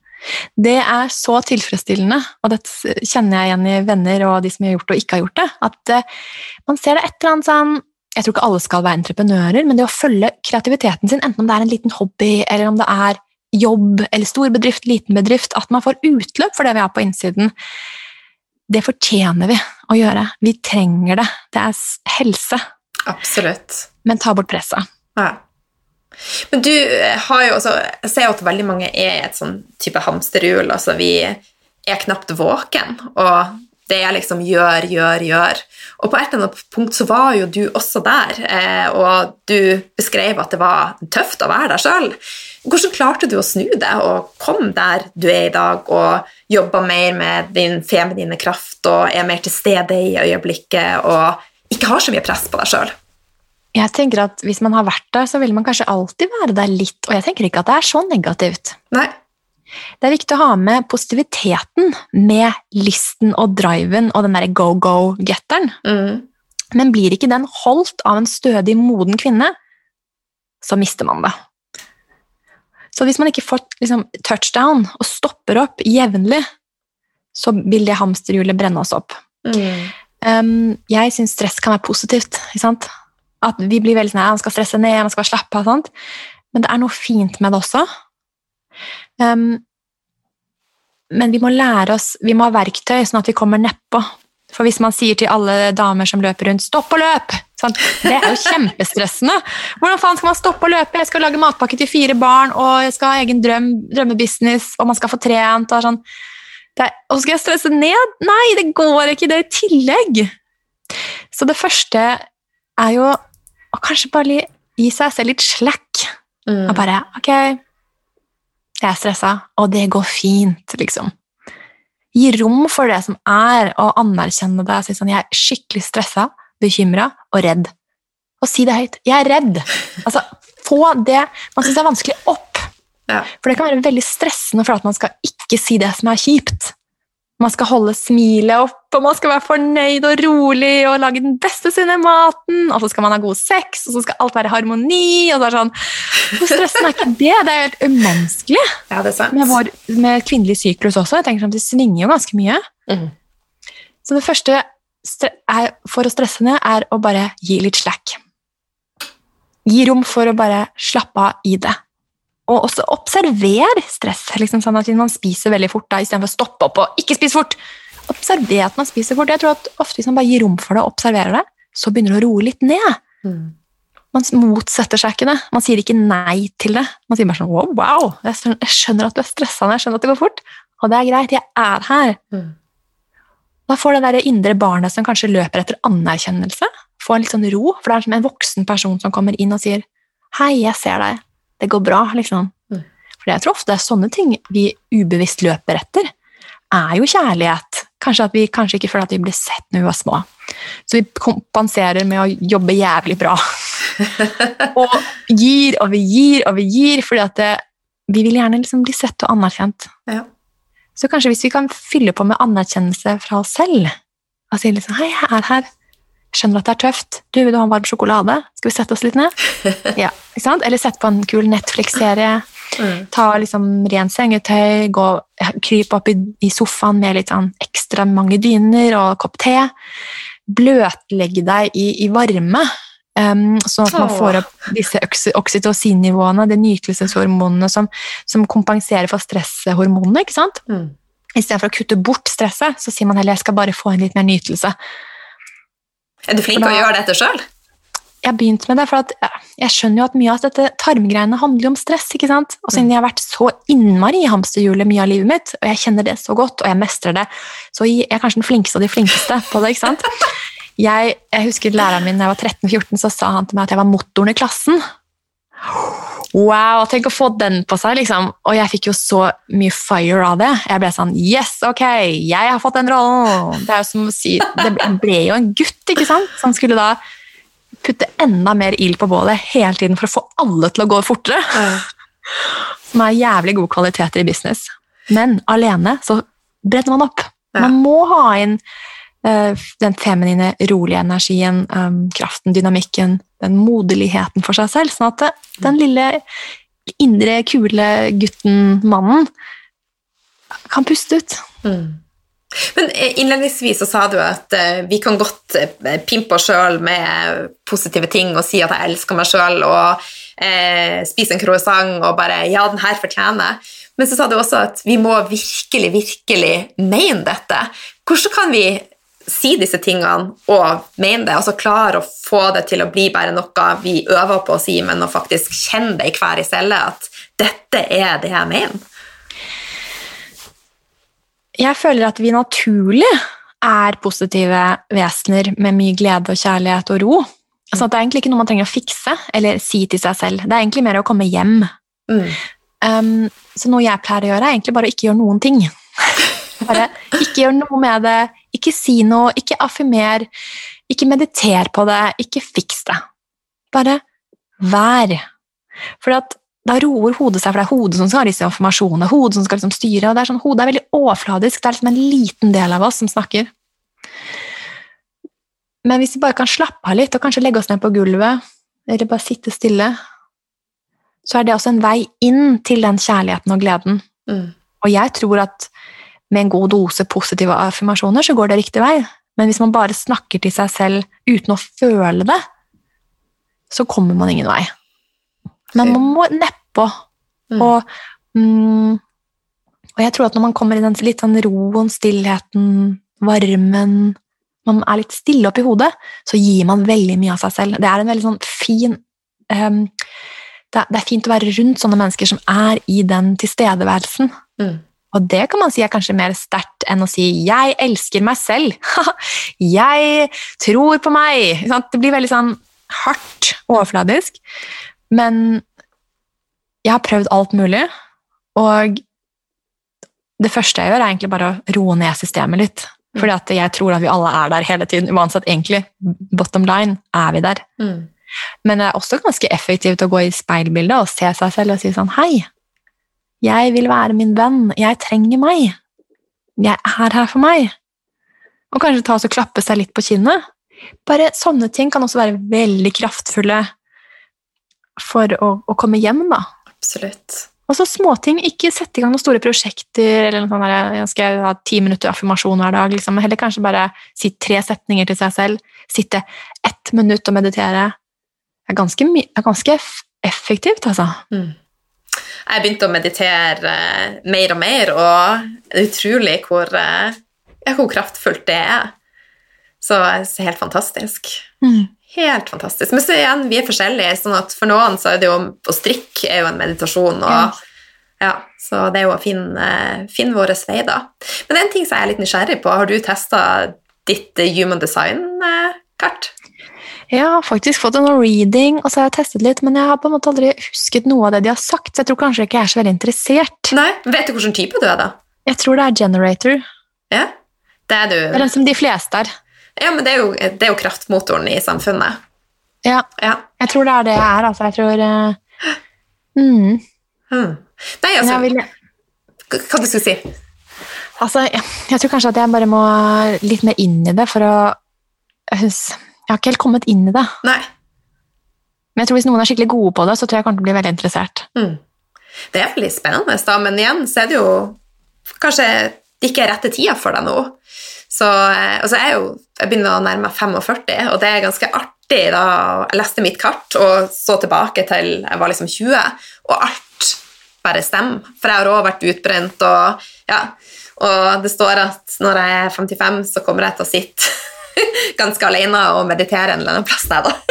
Det er så tilfredsstillende, og dette kjenner jeg igjen i venner og de som har gjort det og ikke har gjort det, at eh, man ser det et eller annet sånn Jeg tror ikke alle skal være entreprenører, men det å følge kreativiteten sin, enten om det er en liten hobby, eller om det er jobb eller stor bedrift, liten bedrift, at man får utløp for det vi har på innsiden, det fortjener vi å gjøre. Vi trenger det. Det er helse. Absolutt. Men ta bort presset. Ja. Men du eh, har jo også Jeg ser jo at veldig mange er i et sånn type hamsterhjul. Altså, vi er knapt våken, og det er liksom gjør, gjør, gjør. Og på et eller annet punkt så var jo du også der, eh, og du beskrev at det var tøft å være der sjøl. Hvordan klarte du å snu det og komme der du er i dag, og jobbe mer med din feminine kraft og er mer til stede i øyeblikket og ikke har så mye press på deg sjøl? Jeg tenker at Hvis man har vært der, så vil man kanskje alltid være der litt. Og jeg tenker ikke at det er så negativt. Nei. Det er viktig å ha med positiviteten med listen og driven og den derre go-go-getteren. Mm. Men blir ikke den holdt av en stødig, moden kvinne, så mister man det. Så hvis man ikke får liksom, touchdown og stopper opp jevnlig, så vil det hamsterhjulet brenne oss opp. Mm. Um, jeg syns stress kan være positivt. Ikke sant? At vi blir veldig sånn man skal stresse ned, man skal slappe av. sånt. Men det er noe fint med det også. Um, men vi må lære oss, vi må ha verktøy sånn at vi kommer nedpå. For hvis man sier til alle damer som løper rundt 'stopp og løp', sånn, det er jo kjempestressende. Hvordan faen skal man stoppe å løpe? Jeg skal lage matpakke til fire barn, og jeg skal ha egen drøm, drømmebusiness, og man skal få trent. Og sånn. Det, og skal jeg stresse ned? Nei, det går ikke. Det er i tillegg. Så det første er jo å kanskje bare gi seg selv litt slack. Mm. Og bare Ok, jeg er stressa, og det går fint, liksom. Gi rom for det som er, og anerkjenne det. Si sånn, jeg er skikkelig stressa, bekymra og redd. Og si det høyt. Jeg er redd. Altså, få det man syns er vanskelig, opp. Ja. For det kan være veldig stressende for at man skal ikke si det som er kjipt. Man skal holde smilet opp, og man skal være fornøyd og rolig og lage den beste sinne maten, og så skal man ha god sex, og så skal alt være harmoni. og så er sånn, Hvor stressen er ikke det? Det er helt umenneskelig ja, det er sant. med, vår, med kvinnelig syklus også. Jeg tenker sånn, Det svinger jo ganske mye. Mm. Så det første er, for å stresse ned er å bare gi litt slack. Gi rom for å bare slappe av i det. Og også observer stress. liksom sånn at man spiser veldig fort, da, istedenfor å stoppe opp og ikke spise fort, observer at man spiser fort. Jeg tror at ofte Hvis man bare gir rom for det og observerer det, så begynner det å roe litt ned. Mm. Man motsetter seg ikke det. Man sier ikke nei til det. Man sier bare sånn wow, wow, jeg skjønner, at du er stressa, jeg skjønner at det går fort, og det er greit, jeg er her. Mm. Da får det der indre barnet som kanskje løper etter anerkjennelse, få en litt sånn ro, for det er som en voksen person som kommer inn og sier hei, jeg ser deg, det går bra, liksom. Mm. For jeg tror ofte det er sånne ting vi ubevisst løper etter, er jo kjærlighet. Kanskje at vi kanskje ikke føler at vi blir sett når vi var små. Så vi kompenserer med å jobbe jævlig bra. og gir og vi gir og vi gir, fordi at det, vi vil gjerne liksom bli sett og anerkjent. Ja. Så kanskje hvis vi kan fylle på med anerkjennelse fra oss selv, og si liksom hei, jeg er her, skjønner at det er tøft, du vil du ha en varm sjokolade, skal vi sette oss litt ned? Ja, ikke sant? Eller sette på en kul Netflix-serie, Mm. ta liksom ren sengetøy, gå, krype opp i, i sofaen med litt sånn ekstra mange dyner og kopp te, bløtlegge deg i, i varme, um, sånn at man får opp disse oksytocin-nivåene, de nytelseshormonene som, som kompenserer for stresshormonene, ikke sant? Mm. I stedet for å kutte bort stresset, så sier man heller jeg skal bare få inn litt mer nytelse. Er du flink til å gjøre dette sjøl? Jeg begynte med det, for at jeg skjønner jo at mye av dette tarmgreiene handler om stress. ikke sant? Og siden jeg har vært så innmari i hamsterhjulet mye av livet mitt, og jeg kjenner det så godt, og jeg mestrer det, så jeg er kanskje den flinkeste av de flinkeste på det. ikke sant? Jeg, jeg husker læreren min da jeg var 13-14, så sa han til meg at jeg var motoren i klassen. Wow, tenk å få den på seg, liksom. Og jeg fikk jo så mye fire av det. Jeg ble sånn Yes, ok, jeg har fått den rollen! Det er jo som å si Det ble, jo en gutt, ikke sant? Som skulle da putte enda mer ild på bålet hele tiden for å få alle til å gå fortere. Som er jævlig gode kvaliteter i business. Men alene så brenner man opp. Man må ha inn den feminine, rolige energien, eh, kraften, dynamikken, den moderligheten for seg selv. Sånn at eh, den lille indre, kule gutten, mannen, kan puste ut. Mm. Men eh, innledningsvis så sa du at eh, vi kan godt eh, pimpe oss sjøl med positive ting og si at jeg elsker meg sjøl, og eh, spise en croissant og bare Ja, den her fortjener. Men så sa du også at vi må virkelig, virkelig mene dette. Hvordan kan vi si disse tingene og mene det, altså klare å få det til å bli bare noe vi øver på å si, men å faktisk kjenne det i hver i celle, at dette er det jeg mener? Jeg føler at vi naturlig er positive vesener med mye glede og kjærlighet og ro. Altså, det er egentlig ikke noe man trenger å fikse eller si til seg selv. Det er egentlig mer å komme hjem. Mm. Um, så noe jeg pleier å gjøre, er egentlig bare å ikke gjøre noen ting. Bare ikke gjør noe med det, ikke si noe, ikke affirmer, ikke mediter på det, ikke fiks det. Bare vær. For da roer hodet seg, for det er hodet som skal ha disse informasjonene, hodet som skal liksom styre, og det er sånn, hodet er veldig overfladisk, det er liksom en liten del av oss som snakker. Men hvis vi bare kan slappe av litt, og kanskje legge oss ned på gulvet, eller bare sitte stille, så er det også en vei inn til den kjærligheten og gleden. Mm. Og jeg tror at med en god dose positive affirmasjoner så går det riktig vei. Men hvis man bare snakker til seg selv uten å føle det, så kommer man ingen vei. Men man må nedpå. Mm. Og, mm, og jeg tror at når man kommer i den litt sånn roen, stillheten, varmen, man er litt stille oppi hodet, så gir man veldig mye av seg selv. Det er en veldig sånn fin um, det, er, det er fint å være rundt sånne mennesker som er i den tilstedeværelsen. Mm. Og det kan man si er kanskje mer sterkt enn å si 'jeg elsker meg selv', 'jeg tror på meg'. Det blir veldig sånn hardt overfladisk. Men jeg har prøvd alt mulig, og det første jeg gjør, er egentlig bare å roe ned systemet litt. Fordi at jeg tror at vi alle er der hele tiden. Uansett, egentlig, bottom line, er vi der. Mm. Men det er også ganske effektivt å gå i speilbildet og se seg selv og si sånn Hei, jeg vil være min venn. Jeg trenger meg. Jeg er her for meg. Og kanskje ta oss og klappe seg litt på kinnet. Bare sånne ting kan også være veldig kraftfulle for å, å komme hjem, da. Absolutt. Og så småting. Ikke sette i gang noen store prosjekter eller noe sånt der, jeg skal ha ti minutter affirmasjon hver dag. Liksom. Heller kanskje bare si tre setninger til seg selv. Sitte ett minutt og meditere. Det er ganske, my- er ganske effektivt, altså. Mm. Jeg begynte å meditere eh, mer og mer, og det er utrolig hvor, eh, hvor kraftfullt det er. Så det er helt fantastisk. Helt fantastisk. Men så igjen, vi er forskjellige, sånn at for noen så er det jo å strikke er jo en meditasjon, og ja, så det er jo å finne, finne vår vei, da. Men en ting som jeg er litt nysgjerrig på. Har du testa ditt eh, human design-kart? Jeg har faktisk fått noe reading, og så har jeg testet litt, men jeg har på en måte aldri husket noe av det de har sagt, så jeg tror kanskje ikke jeg er så veldig interessert. Nei? Vet du hvilken type du er, da? Jeg tror det er generator. Ja? Det er du. Det er den som de fleste er. Ja, men det er jo, det er jo kraftmotoren i samfunnet. Ja, Ja. jeg tror det er det jeg er, altså. Jeg tror uh, mm. Hmm. Nei, altså, jeg vil, hva du skulle si? altså, jeg, jeg tror kanskje at jeg bare må litt mer inn i det for å Jeg har ikke helt kommet inn i det. Nei. Men jeg tror hvis noen er skikkelig gode på det, så tror jeg jeg kommer til å bli veldig interessert. Mm. Det er veldig spennende, da, men igjen så er det jo kanskje ikke rette tida for deg nå. Så eh, altså jeg, er jo, jeg begynner å nærme meg 45, og det er ganske artig da jeg leste mitt kart og så tilbake til jeg var liksom 20, og alt bare stemmer. For jeg har også vært utbrent, og, ja, og det står at når jeg er 55, så kommer jeg til å sitte ganske alene og meditere en eller annen plass der, da.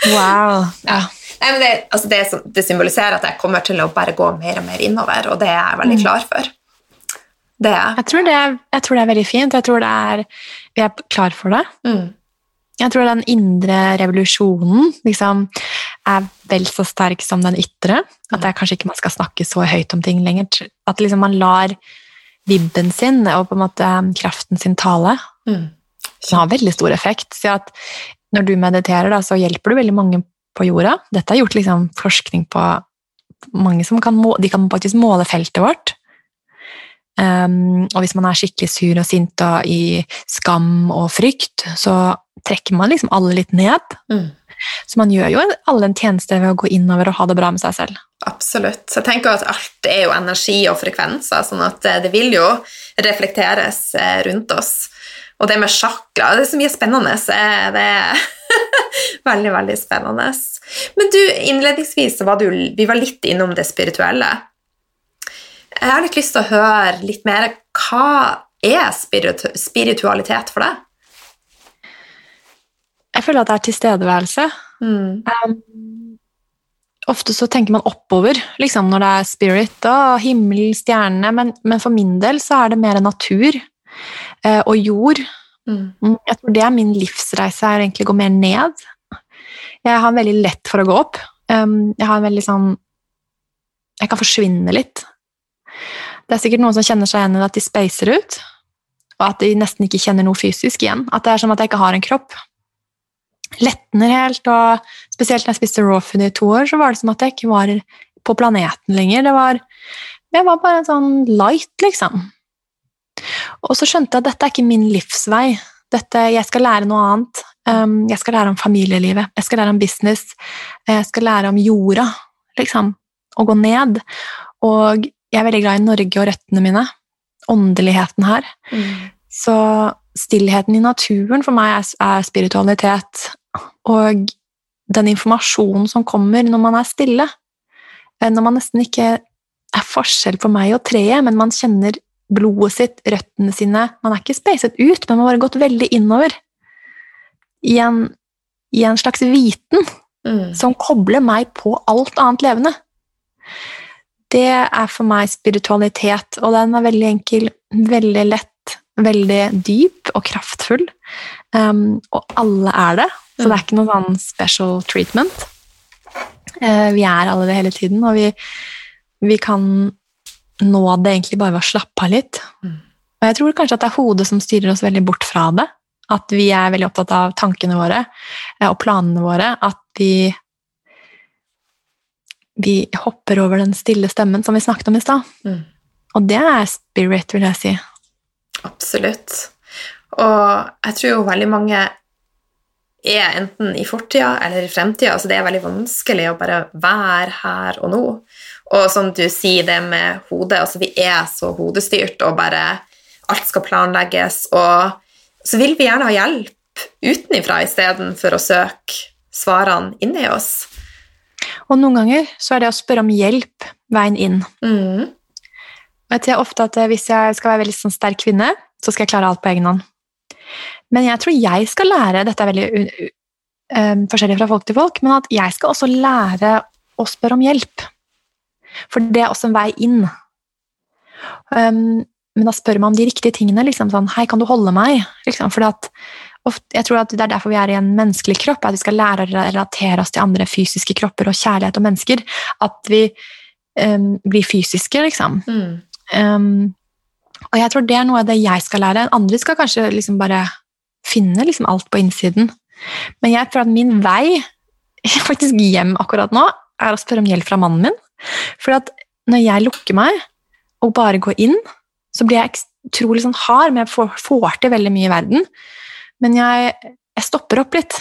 Wow. Ja. Nei, men det, altså det, det symboliserer at jeg kommer til å bare gå mer og mer innover, og det er jeg veldig klar for. Det er jeg. Jeg, tror det er, jeg tror det er veldig fint. Jeg tror det er, vi er klar for det. Mm. Jeg tror den indre revolusjonen liksom, er vel så sterk som den ytre. At det er kanskje ikke man skal snakke så høyt om ting lenger. At liksom man lar vibben sin og på en måte kraften sin tale. Mm. Det har veldig stor effekt. Så at når du mediterer, da, så hjelper du veldig mange på jorda. Dette er gjort liksom, forskning på mange som kan, de kan faktisk måle feltet vårt. Um, og hvis man er skikkelig sur og sint og i skam og frykt, så trekker man liksom alle litt ned. Mm. Så man gjør jo alle en tjeneste ved å gå innover og ha det bra med seg selv. Absolutt. Så jeg tenker at alt er jo energi og frekvenser, sånn at eh, det vil jo reflekteres eh, rundt oss. Og det med sjakra det er så mye spennende. Det er veldig, veldig spennende. Men du, innledningsvis så var du, vi var litt innom det spirituelle. Jeg har litt lyst til å høre litt mer. Hva er spiritu spiritualitet for deg? Jeg føler at det er tilstedeværelse. Mm. Um, ofte så tenker man oppover, liksom når det er spirit og himmel, stjernene, men, men for min del så er det mer natur uh, og jord. Mm. Mm, Jeg tror det er min livsreise, er egentlig å gå mer ned. Jeg har veldig lett for å gå opp. Um, jeg har en veldig sånn Jeg kan forsvinne litt. Det er sikkert noen som kjenner seg igjen i at de spacer ut, og at de nesten ikke kjenner noe fysisk igjen. At det er som at jeg ikke har en kropp. Letner helt, og spesielt når jeg spiste raw food i to år, så var det som at jeg ikke var på planeten lenger. Det var, jeg var bare en sånn light, liksom. Og så skjønte jeg at dette er ikke min livsvei. Dette, jeg skal lære noe annet. Um, jeg skal lære om familielivet, jeg skal lære om business, jeg skal lære om jorda, liksom. Å gå ned. Og jeg er veldig glad i Norge og røttene mine. Åndeligheten her. Mm. Så stillheten i naturen for meg er, er spiritualitet. Og den informasjonen som kommer når man er stille. Eh, Når man nesten ikke er forskjell på meg og treet, men man kjenner blodet sitt, røttene sine Man er ikke spacet ut, men man har bare gått veldig innover. I en, i en slags viten Mm. som kobler meg på alt annet levende. Det er for meg spiritualitet, og den er veldig enkel, veldig lett, veldig dyp og kraftfull. Um, og alle er det, så det er ikke noe sånn special treatment. Eh, vi er alle det hele tiden, og vi, vi kan nå det egentlig bare ved å slappe av litt. Mm. Og jeg tror kanskje at det er hodet som styrer oss veldig bort fra det. At vi er veldig opptatt av tankene våre eh, og planene våre. At vi vi hopper over den stille stemmen som vi snakket om i stad. Mm. Og det er spirit, vil jeg si. Absolutt. Og jeg tror jo veldig mange er enten i fortida eller i fremtida, så det er veldig vanskelig å bare være her og nå. Og som du sier, det med hodet, altså vi er så hodestyrt, og bare alt skal planlegges, og så vil vi gjerne ha hjelp utenifra istedenfor å søke svarene inni oss. Og noen ganger så er det å spørre om hjelp veien inn. Mm. Jeg tror ofte at hvis jeg skal være veldig sånn sterk kvinne, så skal jeg klare alt på egen hånd. Men jeg tror jeg skal lære Dette er veldig u- u- eh, forskjellig fra folk til folk, men at jeg skal også lære å spørre om hjelp. For det er også en vei inn. Um, men da spør man om de riktige tingene. Liksom sånn, Hei, kan du holde meg? Liksom, fordi at ofte, jeg tror at Det er derfor vi er i en menneskelig kropp, at vi skal lære å relatere oss til andre fysiske kropper og kjærlighet og mennesker. At vi um, blir fysiske, liksom. Mm. Um, og jeg tror det er noe av det jeg skal lære. Andre skal kanskje liksom bare finne liksom alt på innsiden. Men jeg tror at min vei faktisk hjem akkurat nå er å spørre om hjelp fra mannen min. For at når jeg lukker meg og bare går inn, så blir jeg utrolig sånn hard, men jeg får, får til veldig mye i verden. Men jeg, jeg stopper opp litt.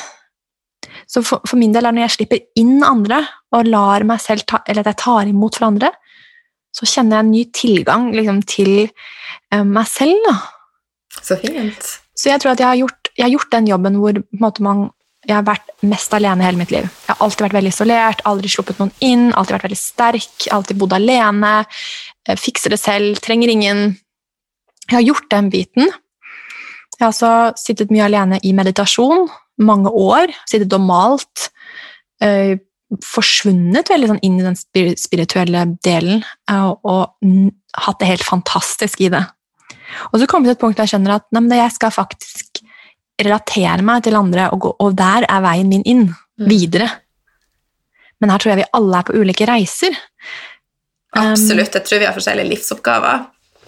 Så for, for min del er når jeg slipper inn andre og lar meg selv ta, eller at jeg tar imot fra andre, så kjenner jeg en ny tilgang liksom, til eh, meg selv. Da. Så fint. Så jeg tror at jeg har gjort, jeg har gjort den jobben hvor måte, man, jeg har vært mest alene hele mitt liv. Jeg har alltid vært veldig isolert, aldri sluppet noen inn, alltid vært veldig sterk, alltid bodd alene, eh, fikser det selv, trenger ingen. Jeg har gjort den biten. Jeg har også sittet mye alene i meditasjon, mange år, sittet og malt, Øh, forsvunnet veldig sånn inn i den spirituelle delen, og, og hatt det helt fantastisk i det. Og så kommer det til et punkt der jeg skjønner at nei, jeg skal faktisk relatere meg til andre, og, gå, og der er veien min inn, Mm. videre. Men her tror jeg vi alle er på ulike reiser. Um, Absolutt. Jeg tror vi har forskjellige livsoppgaver.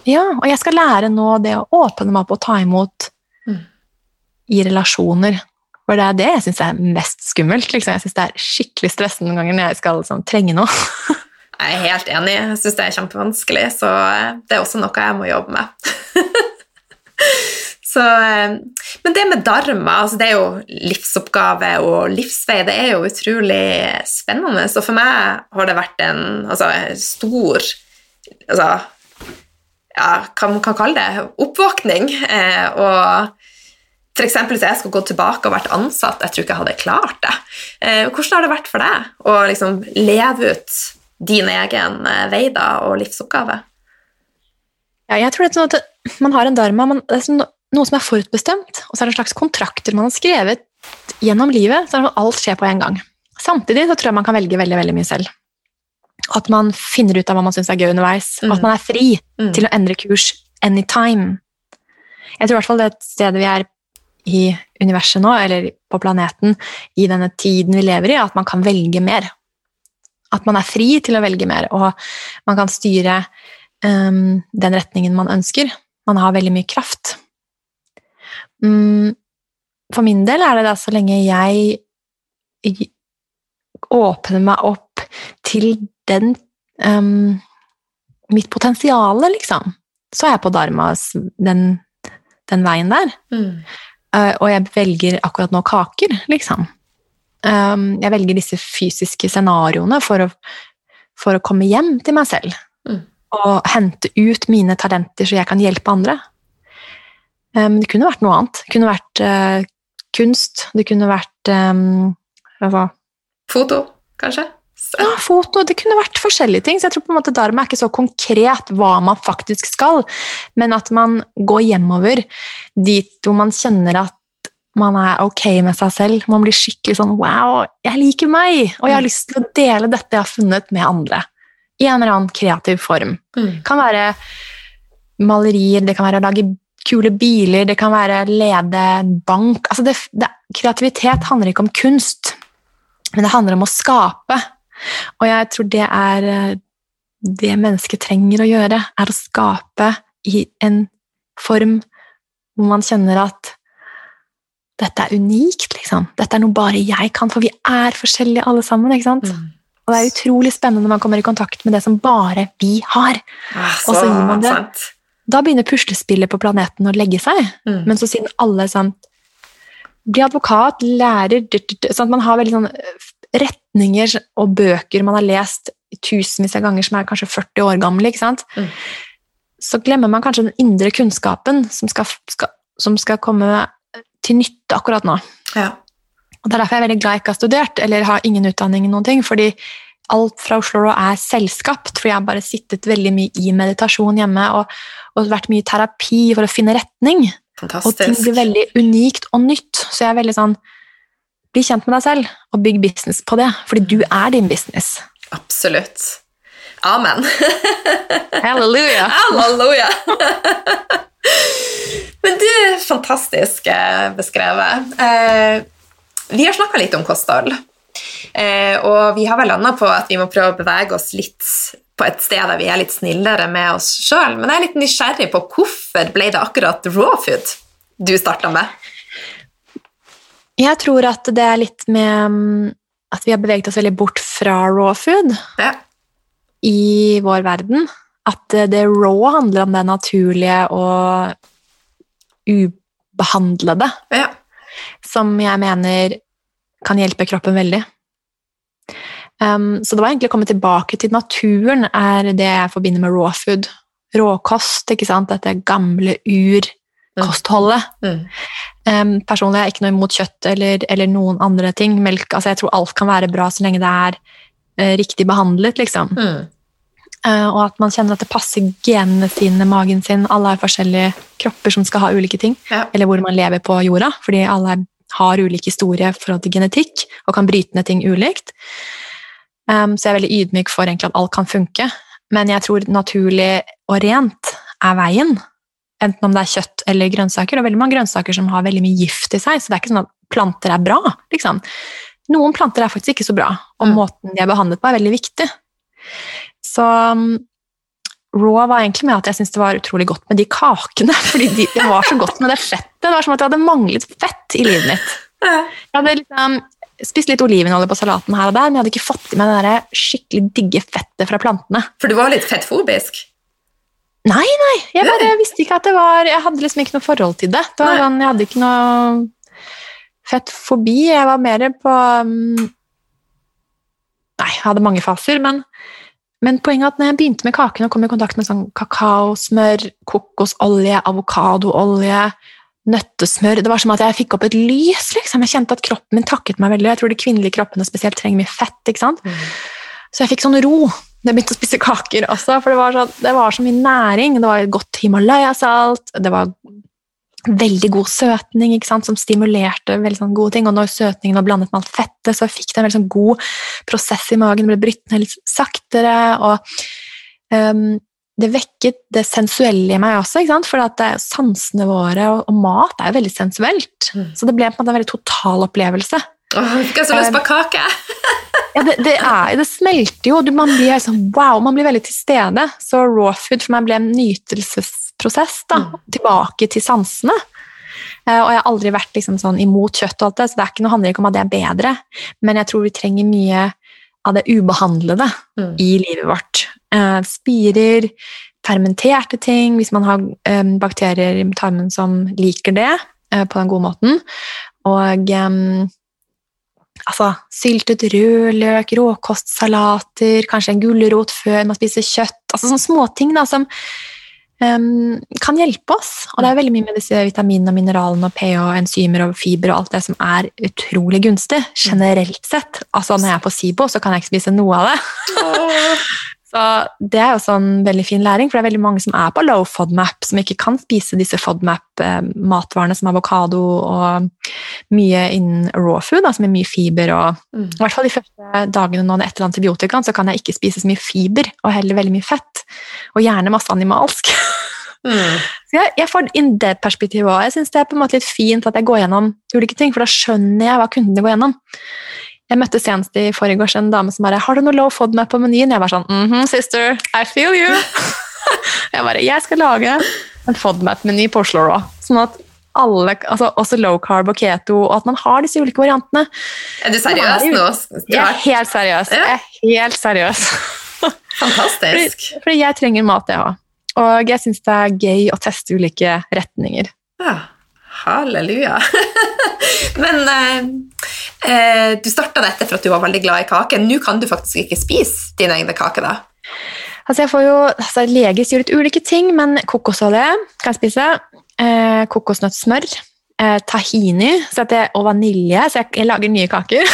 Ja, og jeg skal lære nå det å åpne meg opp og ta imot Mm. i relasjoner. For det er det jeg syns er mest skummelt. Liksom. Jeg syns det er skikkelig stressende noen ganger når jeg skal liksom, trenge noe. Jeg er helt enig. Jeg syns det er kjempevanskelig, så eh, det er også noe jeg må jobbe med. Så, eh, men det med dharma, altså det er jo livsoppgave og livsvei, det er jo utrolig spennende. Så for meg har det vært en altså, stor altså, ja, hva man kan kalle det, oppvåkning. Eh, og eksempel hvis jeg skulle gå tilbake og vært ansatt, jeg tror ikke jeg hadde klart det. Eh, hvordan har det vært for deg å liksom leve ut din egen eh, vei da, og livsoppgave? Ja, jeg tror det er sånn at man har en dharma, man, det er sånn, noe som er forutbestemt, og så er det en slags kontrakter man har skrevet gjennom livet, så er alt skjer på en gang. Samtidig så tror jeg man kan velge veldig, veldig mye selv. At man finner ut av hva man syns er gøy underveis, og Mm. at man er fri Mm. til å endre kurs anytime. Jeg tror i hvert fall det er et sted vi er i universet nå, eller på planeten, i denne tiden vi lever i, at man kan velge mer. At man er fri til å velge mer, og man kan styre um, den retningen man ønsker. Man har veldig mye kraft. Mm, for min del er det da så lenge jeg åpner meg opp til den um, mitt potensiale, liksom, så er jeg på dharmas den, den veien der. Mm. Uh, og jeg velger akkurat nå kaker, liksom. Um, jeg velger disse fysiske scenarioene for å, for å komme hjem til meg selv. Mm. Og hente ut mine talenter så jeg kan hjelpe andre. Um, det kunne vært noe annet. Det kunne vært eh, kunst. Det kunne vært um, hva Foto, kanskje? Ja, foto, Det kunne vært forskjellige ting. så jeg tror på en måte Dharma er ikke så konkret hva man faktisk skal, men at man går hjemover dit hvor man kjenner at man er ok med seg selv. Man blir skikkelig sånn Wow, jeg liker meg! Og jeg har lyst til å dele dette jeg har funnet, med andre. I en eller annen kreativ form. Mm. Det kan være malerier, det kan være å lage kule biler, det kan være lede en bank. Altså det, det, kreativitet handler ikke om kunst, men det handler om å skape. Og jeg tror det er eh, det mennesket trenger å gjøre, er å skape i en form hvor man kjenner at dette er unikt, liksom. Dette er noe bare jeg kan, for vi er forskjellige alle sammen. ikke sant? Mm. Og det er utrolig spennende når man kommer i kontakt med det som bare vi har. Ah, Og så gir man det. sant. Da begynner puslespillet på planeten å legge seg. Mm. Men så siden alle sånn Bli advokat, lærer sånn at Man har veldig sånn retninger og bøker man har lest tusenvis av ganger, som er kanskje 40 år gamle. ikke sant? Mm. Så glemmer man kanskje den indre kunnskapen som skal, skal, som skal komme til nytte akkurat nå. Ja. Og Det er derfor jeg er veldig glad jeg ikke har studert, eller har ingen utdanning. noen ting, fordi alt fra Oslo er selvskapt, for jeg har bare sittet veldig mye i meditasjon hjemme og, og vært mye i terapi for å finne retning. Fantastisk. Og ting blir veldig unikt og nytt. Så jeg er veldig sånn Bli kjent med deg selv, og bygg business på det. Fordi du er din business. Absolutt. Amen. Halleluja! Halleluja! Men du, fantastisk eh, beskrevet. Eh, vi har snakka litt om kosthold. Eh, og vi har vel landa på at vi må prøve å bevege oss litt på et sted der vi er litt snillere med oss sjøl. Men jeg er litt nysgjerrig på hvorfor ble det akkurat raw food du starta med? Jeg tror at det er litt med mm, at vi har beveget oss veldig bort fra raw food Ja. i vår verden. At det raw handler om det naturlige og ubehandlede. ja. som jeg mener kan hjelpe kroppen veldig. Um, så det var egentlig å komme tilbake til naturen er det jeg forbinder med raw food. Råkost, ikke sant? Dette gamle urkostholdet. Mm. Um, personlig er jeg ikke noe imot kjøtt eller, eller noen andre ting. Melk, altså jeg tror alt kan være bra så lenge det er uh, riktig behandlet, liksom. Mm. Uh, og at man kjenner at det passer genene sine, magen sin. Alle har forskjellige kropper som skal ha ulike ting. Ja. Eller hvor man lever på jorda, fordi alle har ulik historie i forhold til genetikk og kan bryte ned ting ulikt. Um, så jeg er veldig ydmyk for egentlig at alt kan funke. Men jeg tror naturlig og rent er veien. Enten om det er kjøtt eller grønnsaker. Og veldig mange grønnsaker som har veldig mye gift i seg, så det er ikke sånn at planter er bra. Liksom. Noen planter er faktisk ikke så bra, og Mm. måten de er behandlet på, er veldig viktig. Så um, raw var egentlig med at jeg syntes det var utrolig godt med de kakene. fordi de, det var så godt med det fettet. Det var som at jeg hadde manglet fett i livet mitt. Jeg hadde liksom spist litt olivenolje på salaten her og der, men jeg hadde ikke fått i meg det der skikkelig digge fettet fra plantene. For du var litt fettfobisk? Nei, nei, jeg bare visste ikke at det var Jeg hadde liksom ikke noe forhold til det. det var sånn, jeg hadde ikke noe fettfobi. Jeg var mer på um, Nei, jeg hadde mange faser, men, men poenget er at når jeg begynte med kakene og kom i kontakt med sånn kakaosmør, kokosolje, avokadoolje, nøttesmør Det var som at jeg fikk opp et lys. liksom. Jeg kjente at kroppen min takket meg veldig. Jeg tror de kvinnelige kroppene spesielt trenger mye fett. ikke sant? Mm. Så jeg fikk sånn ro jeg begynte å spise kaker også, for det var, så, det var så mye næring. Det var godt Himalaya-salt, det var veldig god søtning ikke sant, som stimulerte veldig sånn gode ting. Og når søtningen var blandet med alt fettet, så fikk det en veldig sånn god prosess i magen. Det ble brytt ned litt saktere. og ehm, det vekket det sensuelle i meg også, for at sansene våre og, og mat er jo veldig sensuelt. Mm. Så det ble på en måte en veldig total opplevelse. Åh, jeg fikk så lyst på kake! Ja, det, det, er, det smelter jo. Man blir sånn, wow, man blir veldig til stede. Så raw food for meg ble en nytelsesprosess. da, Mm. Tilbake til sansene. Eh, og jeg har aldri vært liksom sånn imot kjøtt, og alt det, så det er ikke noe, handler ikke om at det er bedre. Men jeg tror vi trenger mye av det ubehandlede Mm. i livet vårt. Eh, spirer, fermenterte ting, hvis man har eh, bakterier i tarmen som liker det eh, på den gode måten. Og altså, syltet rødløk, råkostsalater, kanskje en gulrot før man spiser kjøtt. Altså sånne småting som um, kan hjelpe oss. Og det er veldig mye med disse vitaminene og mineralene og pH enzymer og fiber og alt det som er utrolig gunstig, generelt sett. Altså Når jeg er på SIBO, så kan jeg ikke spise noe av det. Så Det er jo sånn veldig fin læring, for det er veldig mange som er på low FODMAP, som ikke kan spise disse FODMAP-matvarene som avokado og mye innen raw food, da, som er mye fiber. og Mm. I hvert fall de første dagene nå etter antibiotikaen så kan jeg ikke spise så mye fiber, og heller veldig mye fett. Og gjerne masse animalsk. Mm. Så jeg, jeg får inn det perspektivet òg. Jeg syns det er på en måte litt fint at jeg går gjennom ulike ting, for da skjønner jeg hva kundene går gjennom. Jeg møtte senest i forgårs en dame som bare 'Har du noe low FODMAP på menyen?' Jeg var sånn mhm, sister, I feel you'. jeg bare 'Jeg skal lage en FODMAP-meny på Oslo Raw', sånn at alle, altså også low carb og keto, og at man har disse ulike variantene. Er du seriøs nå? Jeg er helt seriøs. Ja. Jeg er helt seriøs. Fantastisk. Fordi jeg trenger mat, jeg òg. Og jeg syns det er gøy å teste ulike retninger. Ja, halleluja. Men eh, eh, du starta dette for at du var veldig glad i kake. Nå kan du faktisk ikke spise dine egne kaker, da. Altså jeg får jo, altså Leger sier litt ulike ting, men kokosolje kan jeg spise. Eh, kokosnøttsmør. Eh, tahini jeg, og vanilje, så jeg, jeg lager nye kaker.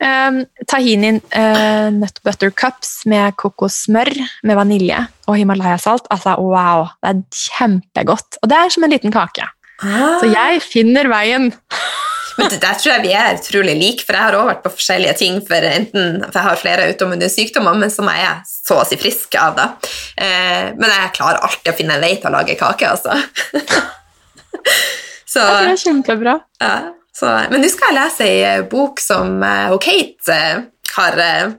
um, tahini uh, nut butter cups med kokossmør med vanilje og Himalaya-salt. Altså, wow! Det er kjempegodt. Og det er som en liten kake. Så jeg finner veien. Men det- der tror jeg vi er utrolig like, for jeg har også vært på forskjellige ting. For enten, for jeg har flere autoimmune sykdommer, men som jeg er så å si frisk av. da. Eh, men jeg klarer alltid å finne en vei til å lage kake, altså. så, Jeg tror det er kjempebra. ja, så, men nå skal jeg lese ei bok som uh, Kate eh, har eh,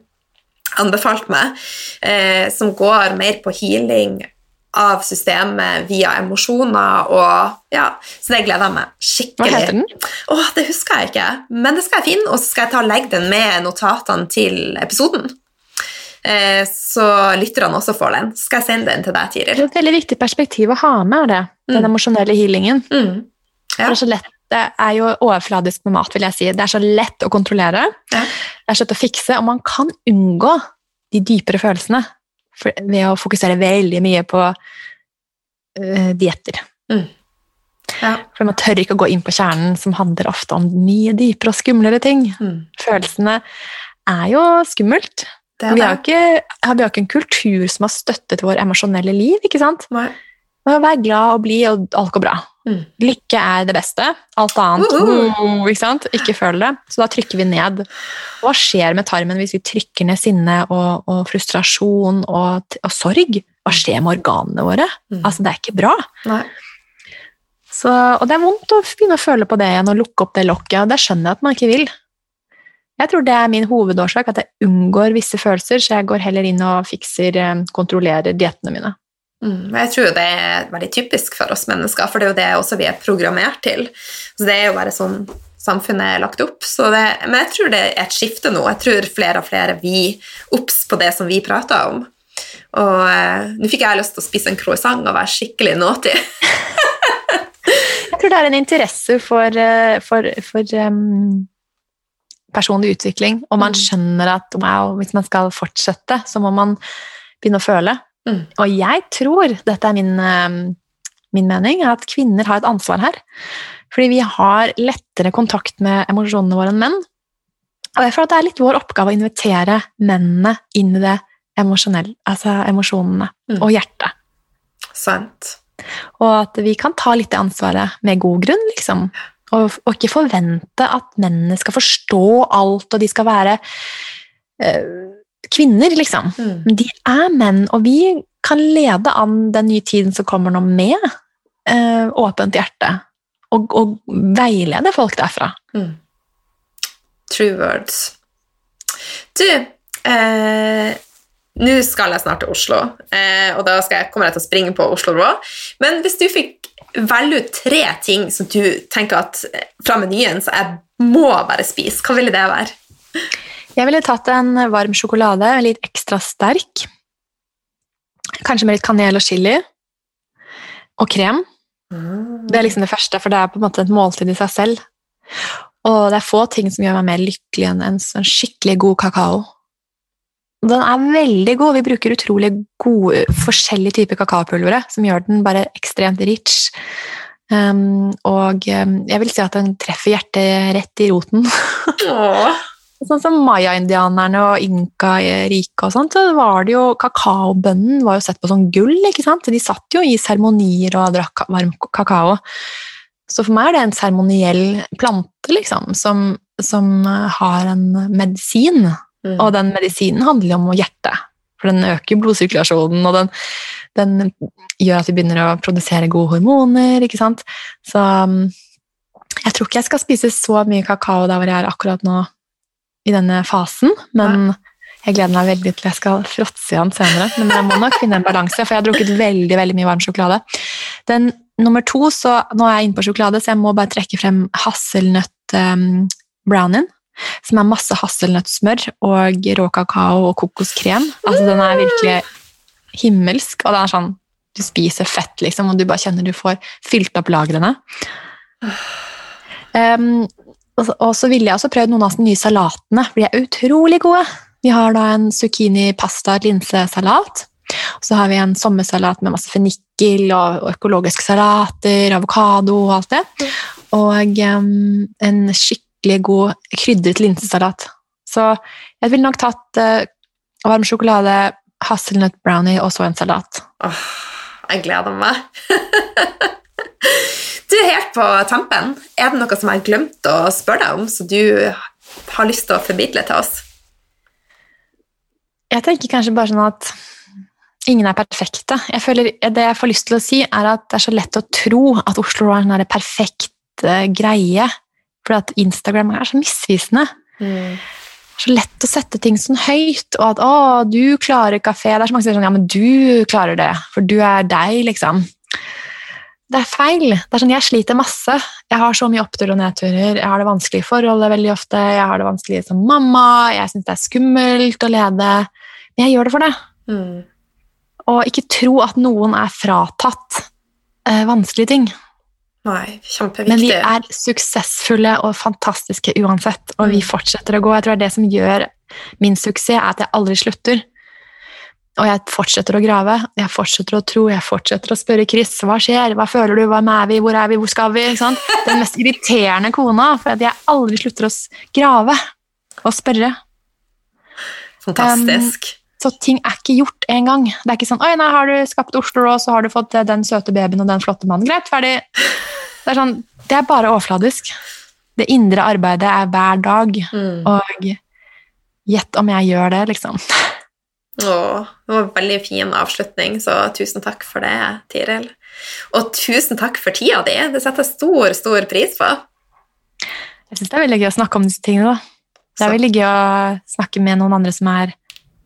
anbefalt meg, eh, som går mer på healing av systemet via emosjoner og ja, Så det gleder jeg meg skikkelig. Hva heter den? Åh, det husker jeg ikke, men det skal jeg finne, og så skal jeg ta og legge den med notatene til episoden. Eh, så lytterne også får den. Så skal jeg sende den til deg, Det er et veldig viktig perspektiv å ha med, det. den Mm. emosjonelle healingen. Mm. Ja. Det, er så lett, det er jo overfladisk med mat, vil jeg si. Det er så lett å kontrollere, Ja. det er så lett å fikse, og man kan unngå de dypere følelsene for, ved å fokusere veldig mye på uh, dietter. Ja. For man tør ikke å gå inn på kjernen, som handler ofte om mye dypere og skumlere ting. Mm. Følelsene er jo skummelt. Det er Vi har jo ikke, vi har jo ikke en kultur som har støttet vår emosjonelle liv, ikke sant? Nei. Vær glad og blid, og alt går bra. Mm. Lykke er det beste. Alt annet Woohoo! oh, ikke sant? Ikke føl det. Så da trykker vi ned. Hva skjer med tarmen hvis vi trykker ned sinne og, og frustrasjon og, og sorg? Hva skjer med organene våre? Mm. Altså, det er ikke bra. Så, og det er vondt å begynne å føle på det igjen og lukke opp det lokket. og Det skjønner jeg at man ikke vil. Jeg tror det er min hovedårsak, at jeg unngår visse følelser, så jeg går heller inn og fikser, eh, kontrollerer diettene mine. Mm, jeg tror det er veldig typisk for oss mennesker, for det er jo det også vi er programmert til. Så det er jo bare sånn samfunnet er lagt opp. Så det, men jeg tror det er et skifte nå. Jeg tror flere og flere vi obs på det som vi prater om. Og eh, nå fikk jeg lyst til å spise en croissant og være skikkelig naughty. Jeg tror det er en interesse for, eh, for, for um, personlig utvikling, og man Mm. skjønner at wow, hvis man skal fortsette, så må man begynne å føle. Mm. Og jeg tror, dette er min, min mening, at kvinner har et ansvar her. Fordi vi har lettere kontakt med emosjonene våre enn menn. Og jeg føler at det er litt vår oppgave å invitere mennene inn i det emosjonelle, altså emosjonene Mm. og hjertet. Sant. Og at vi kan ta litt det ansvaret med god grunn, liksom. Og, og ikke forvente at mennene skal forstå alt, og de skal være eh, kvinner, liksom. Mm. Men de er menn, og vi kan lede an den nye tiden som kommer nå med eh, åpent hjerte. Og, og veilede folk derfra. Mm. True words. Du, eh, nå skal jeg snart til Oslo, eh, og da jeg, kommer jeg til å springe på Oslo Rå. Men hvis du fikk velge ut tre ting som du tenker at eh, fra menyen så jeg må bare spise, hva ville det være? Jeg ville tatt en varm sjokolade, litt ekstra sterk. Kanskje med litt kanel og chili. Og krem. Det er liksom det første, for det er på en måte et måltid i seg selv. Og det er få ting som gjør meg mer lykkelig enn en sånn skikkelig god kakao. Den er veldig god. Vi bruker utrolig gode, forskjellige typer kakaopulvere, som gjør den bare ekstremt rich. Um, og um, jeg vil si at den treffer hjertet rett i roten. Sånn som maya-indianerne og inka-riket og sånt, så var det jo Kakaobønnen var jo sett på som gull, ikke sant? De satt jo i seremonier og drakk varm kakao. Så for meg er det en seremoniell plante, liksom, som, som har en medisin. Mm. Og den medisinen handler jo om hjertet. For den øker blodsirkulasjonen, og den, den gjør at vi begynner å produsere gode hormoner, ikke sant. Så um, jeg tror ikke jeg skal spise så mye kakao der hvor jeg er akkurat nå i denne fasen, men jeg gleder meg veldig til jeg skal fråtse i den senere. Men jeg må nok finne en balanse, for jeg har drukket veldig veldig mye varm sjokolade. Den nummer to, så Nå er jeg inne på sjokolade, så jeg må bare trekke frem hasselnøtt um, brownien. Som er masse hasselnøttsmør og rå kakao og kokoskrem. Altså, den er virkelig himmelsk, og det er sånn du spiser fett, liksom, og du bare kjenner du får fylt opp lagrene. Um, og, så- ville jeg også prøvd noen av de nye salatene, for de er utrolig gode. Vi har da en zucchini pasta linsesalat. Og så har vi en sommersalat med masse fennikel og økologiske salater, avokado og alt det. Og um, en skikkelig god krydret linsesalat. Så jeg ville nok tatt uh, varm sjokolade, hasselnøtt brownie og så en salat. Åh, jeg gleder meg. du helt på tampen. Er det noe som jeg har glemt å spørre deg om, som du har lyst til å formidle til oss? Jeg tenker kanskje bare sånn at ingen er perfekte. Jeg føler, det jeg får lyst til å si, er at det er så lett å tro at Oslo er en perfekte perfekt eh, greie. fordi at Instagram er så misvisende. Det er så lett å sette ting sånn høyt, og at 'å, du klarer kafé'. Det er så mange som sier sånn 'ja, men du klarer det, for du er deg', liksom. Det er feil. Det er sånn, Jeg sliter masse. Jeg har så mye opptur og nedturer. Jeg har det vanskelig i forholdet veldig ofte. Jeg har det vanskelig som mamma. Jeg syns det er skummelt å lede. Men jeg gjør det for det. Mm. Og ikke tro at noen er fratatt eh, vanskelige ting. Nei, kjempeviktig. Men vi er suksessfulle og fantastiske uansett, og vi Mm. fortsetter å gå. Jeg tror det er det som gjør min suksess, er at jeg aldri slutter. Og jeg fortsetter å grave, jeg fortsetter å tro, jeg fortsetter å spørre Chris hva skjer, hva føler du, hva er vi, hvor er vi, hvor skal vi? Ikke sant? Den mest irriterende kona, for at jeg aldri slutter å grave og spørre. Fantastisk. Så ting er ikke gjort en gang. Det er ikke sånn 'Oi, nei, har du skapt Oslo, og så har du fått eh, den søte babyen og den flotte mannen.' Greit, ferdig. Det er, sånn, det er bare overfladisk. Det indre arbeidet er hver dag, Mm. og gjett om jeg gjør det, liksom. Åh, det var en veldig fin avslutning, så tusen takk for det, Tiril. Og tusen takk for tida di. Det setter jeg stor, stor pris på. Jeg syns det er veldig gøy å snakke om disse tingene. da. Det er Så- veldig gøy å snakke med noen andre som er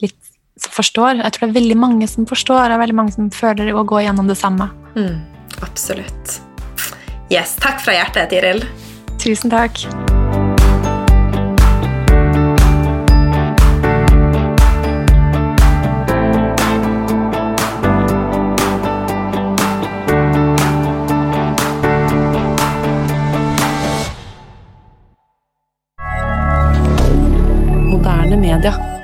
litt som forstår. Jeg tror det er veldig mange som forstår, og veldig mange som føler å gå gjennom det samme. Mm, absolutt. Yes, takk fra hjertet, Tiril. Tusen takk. med.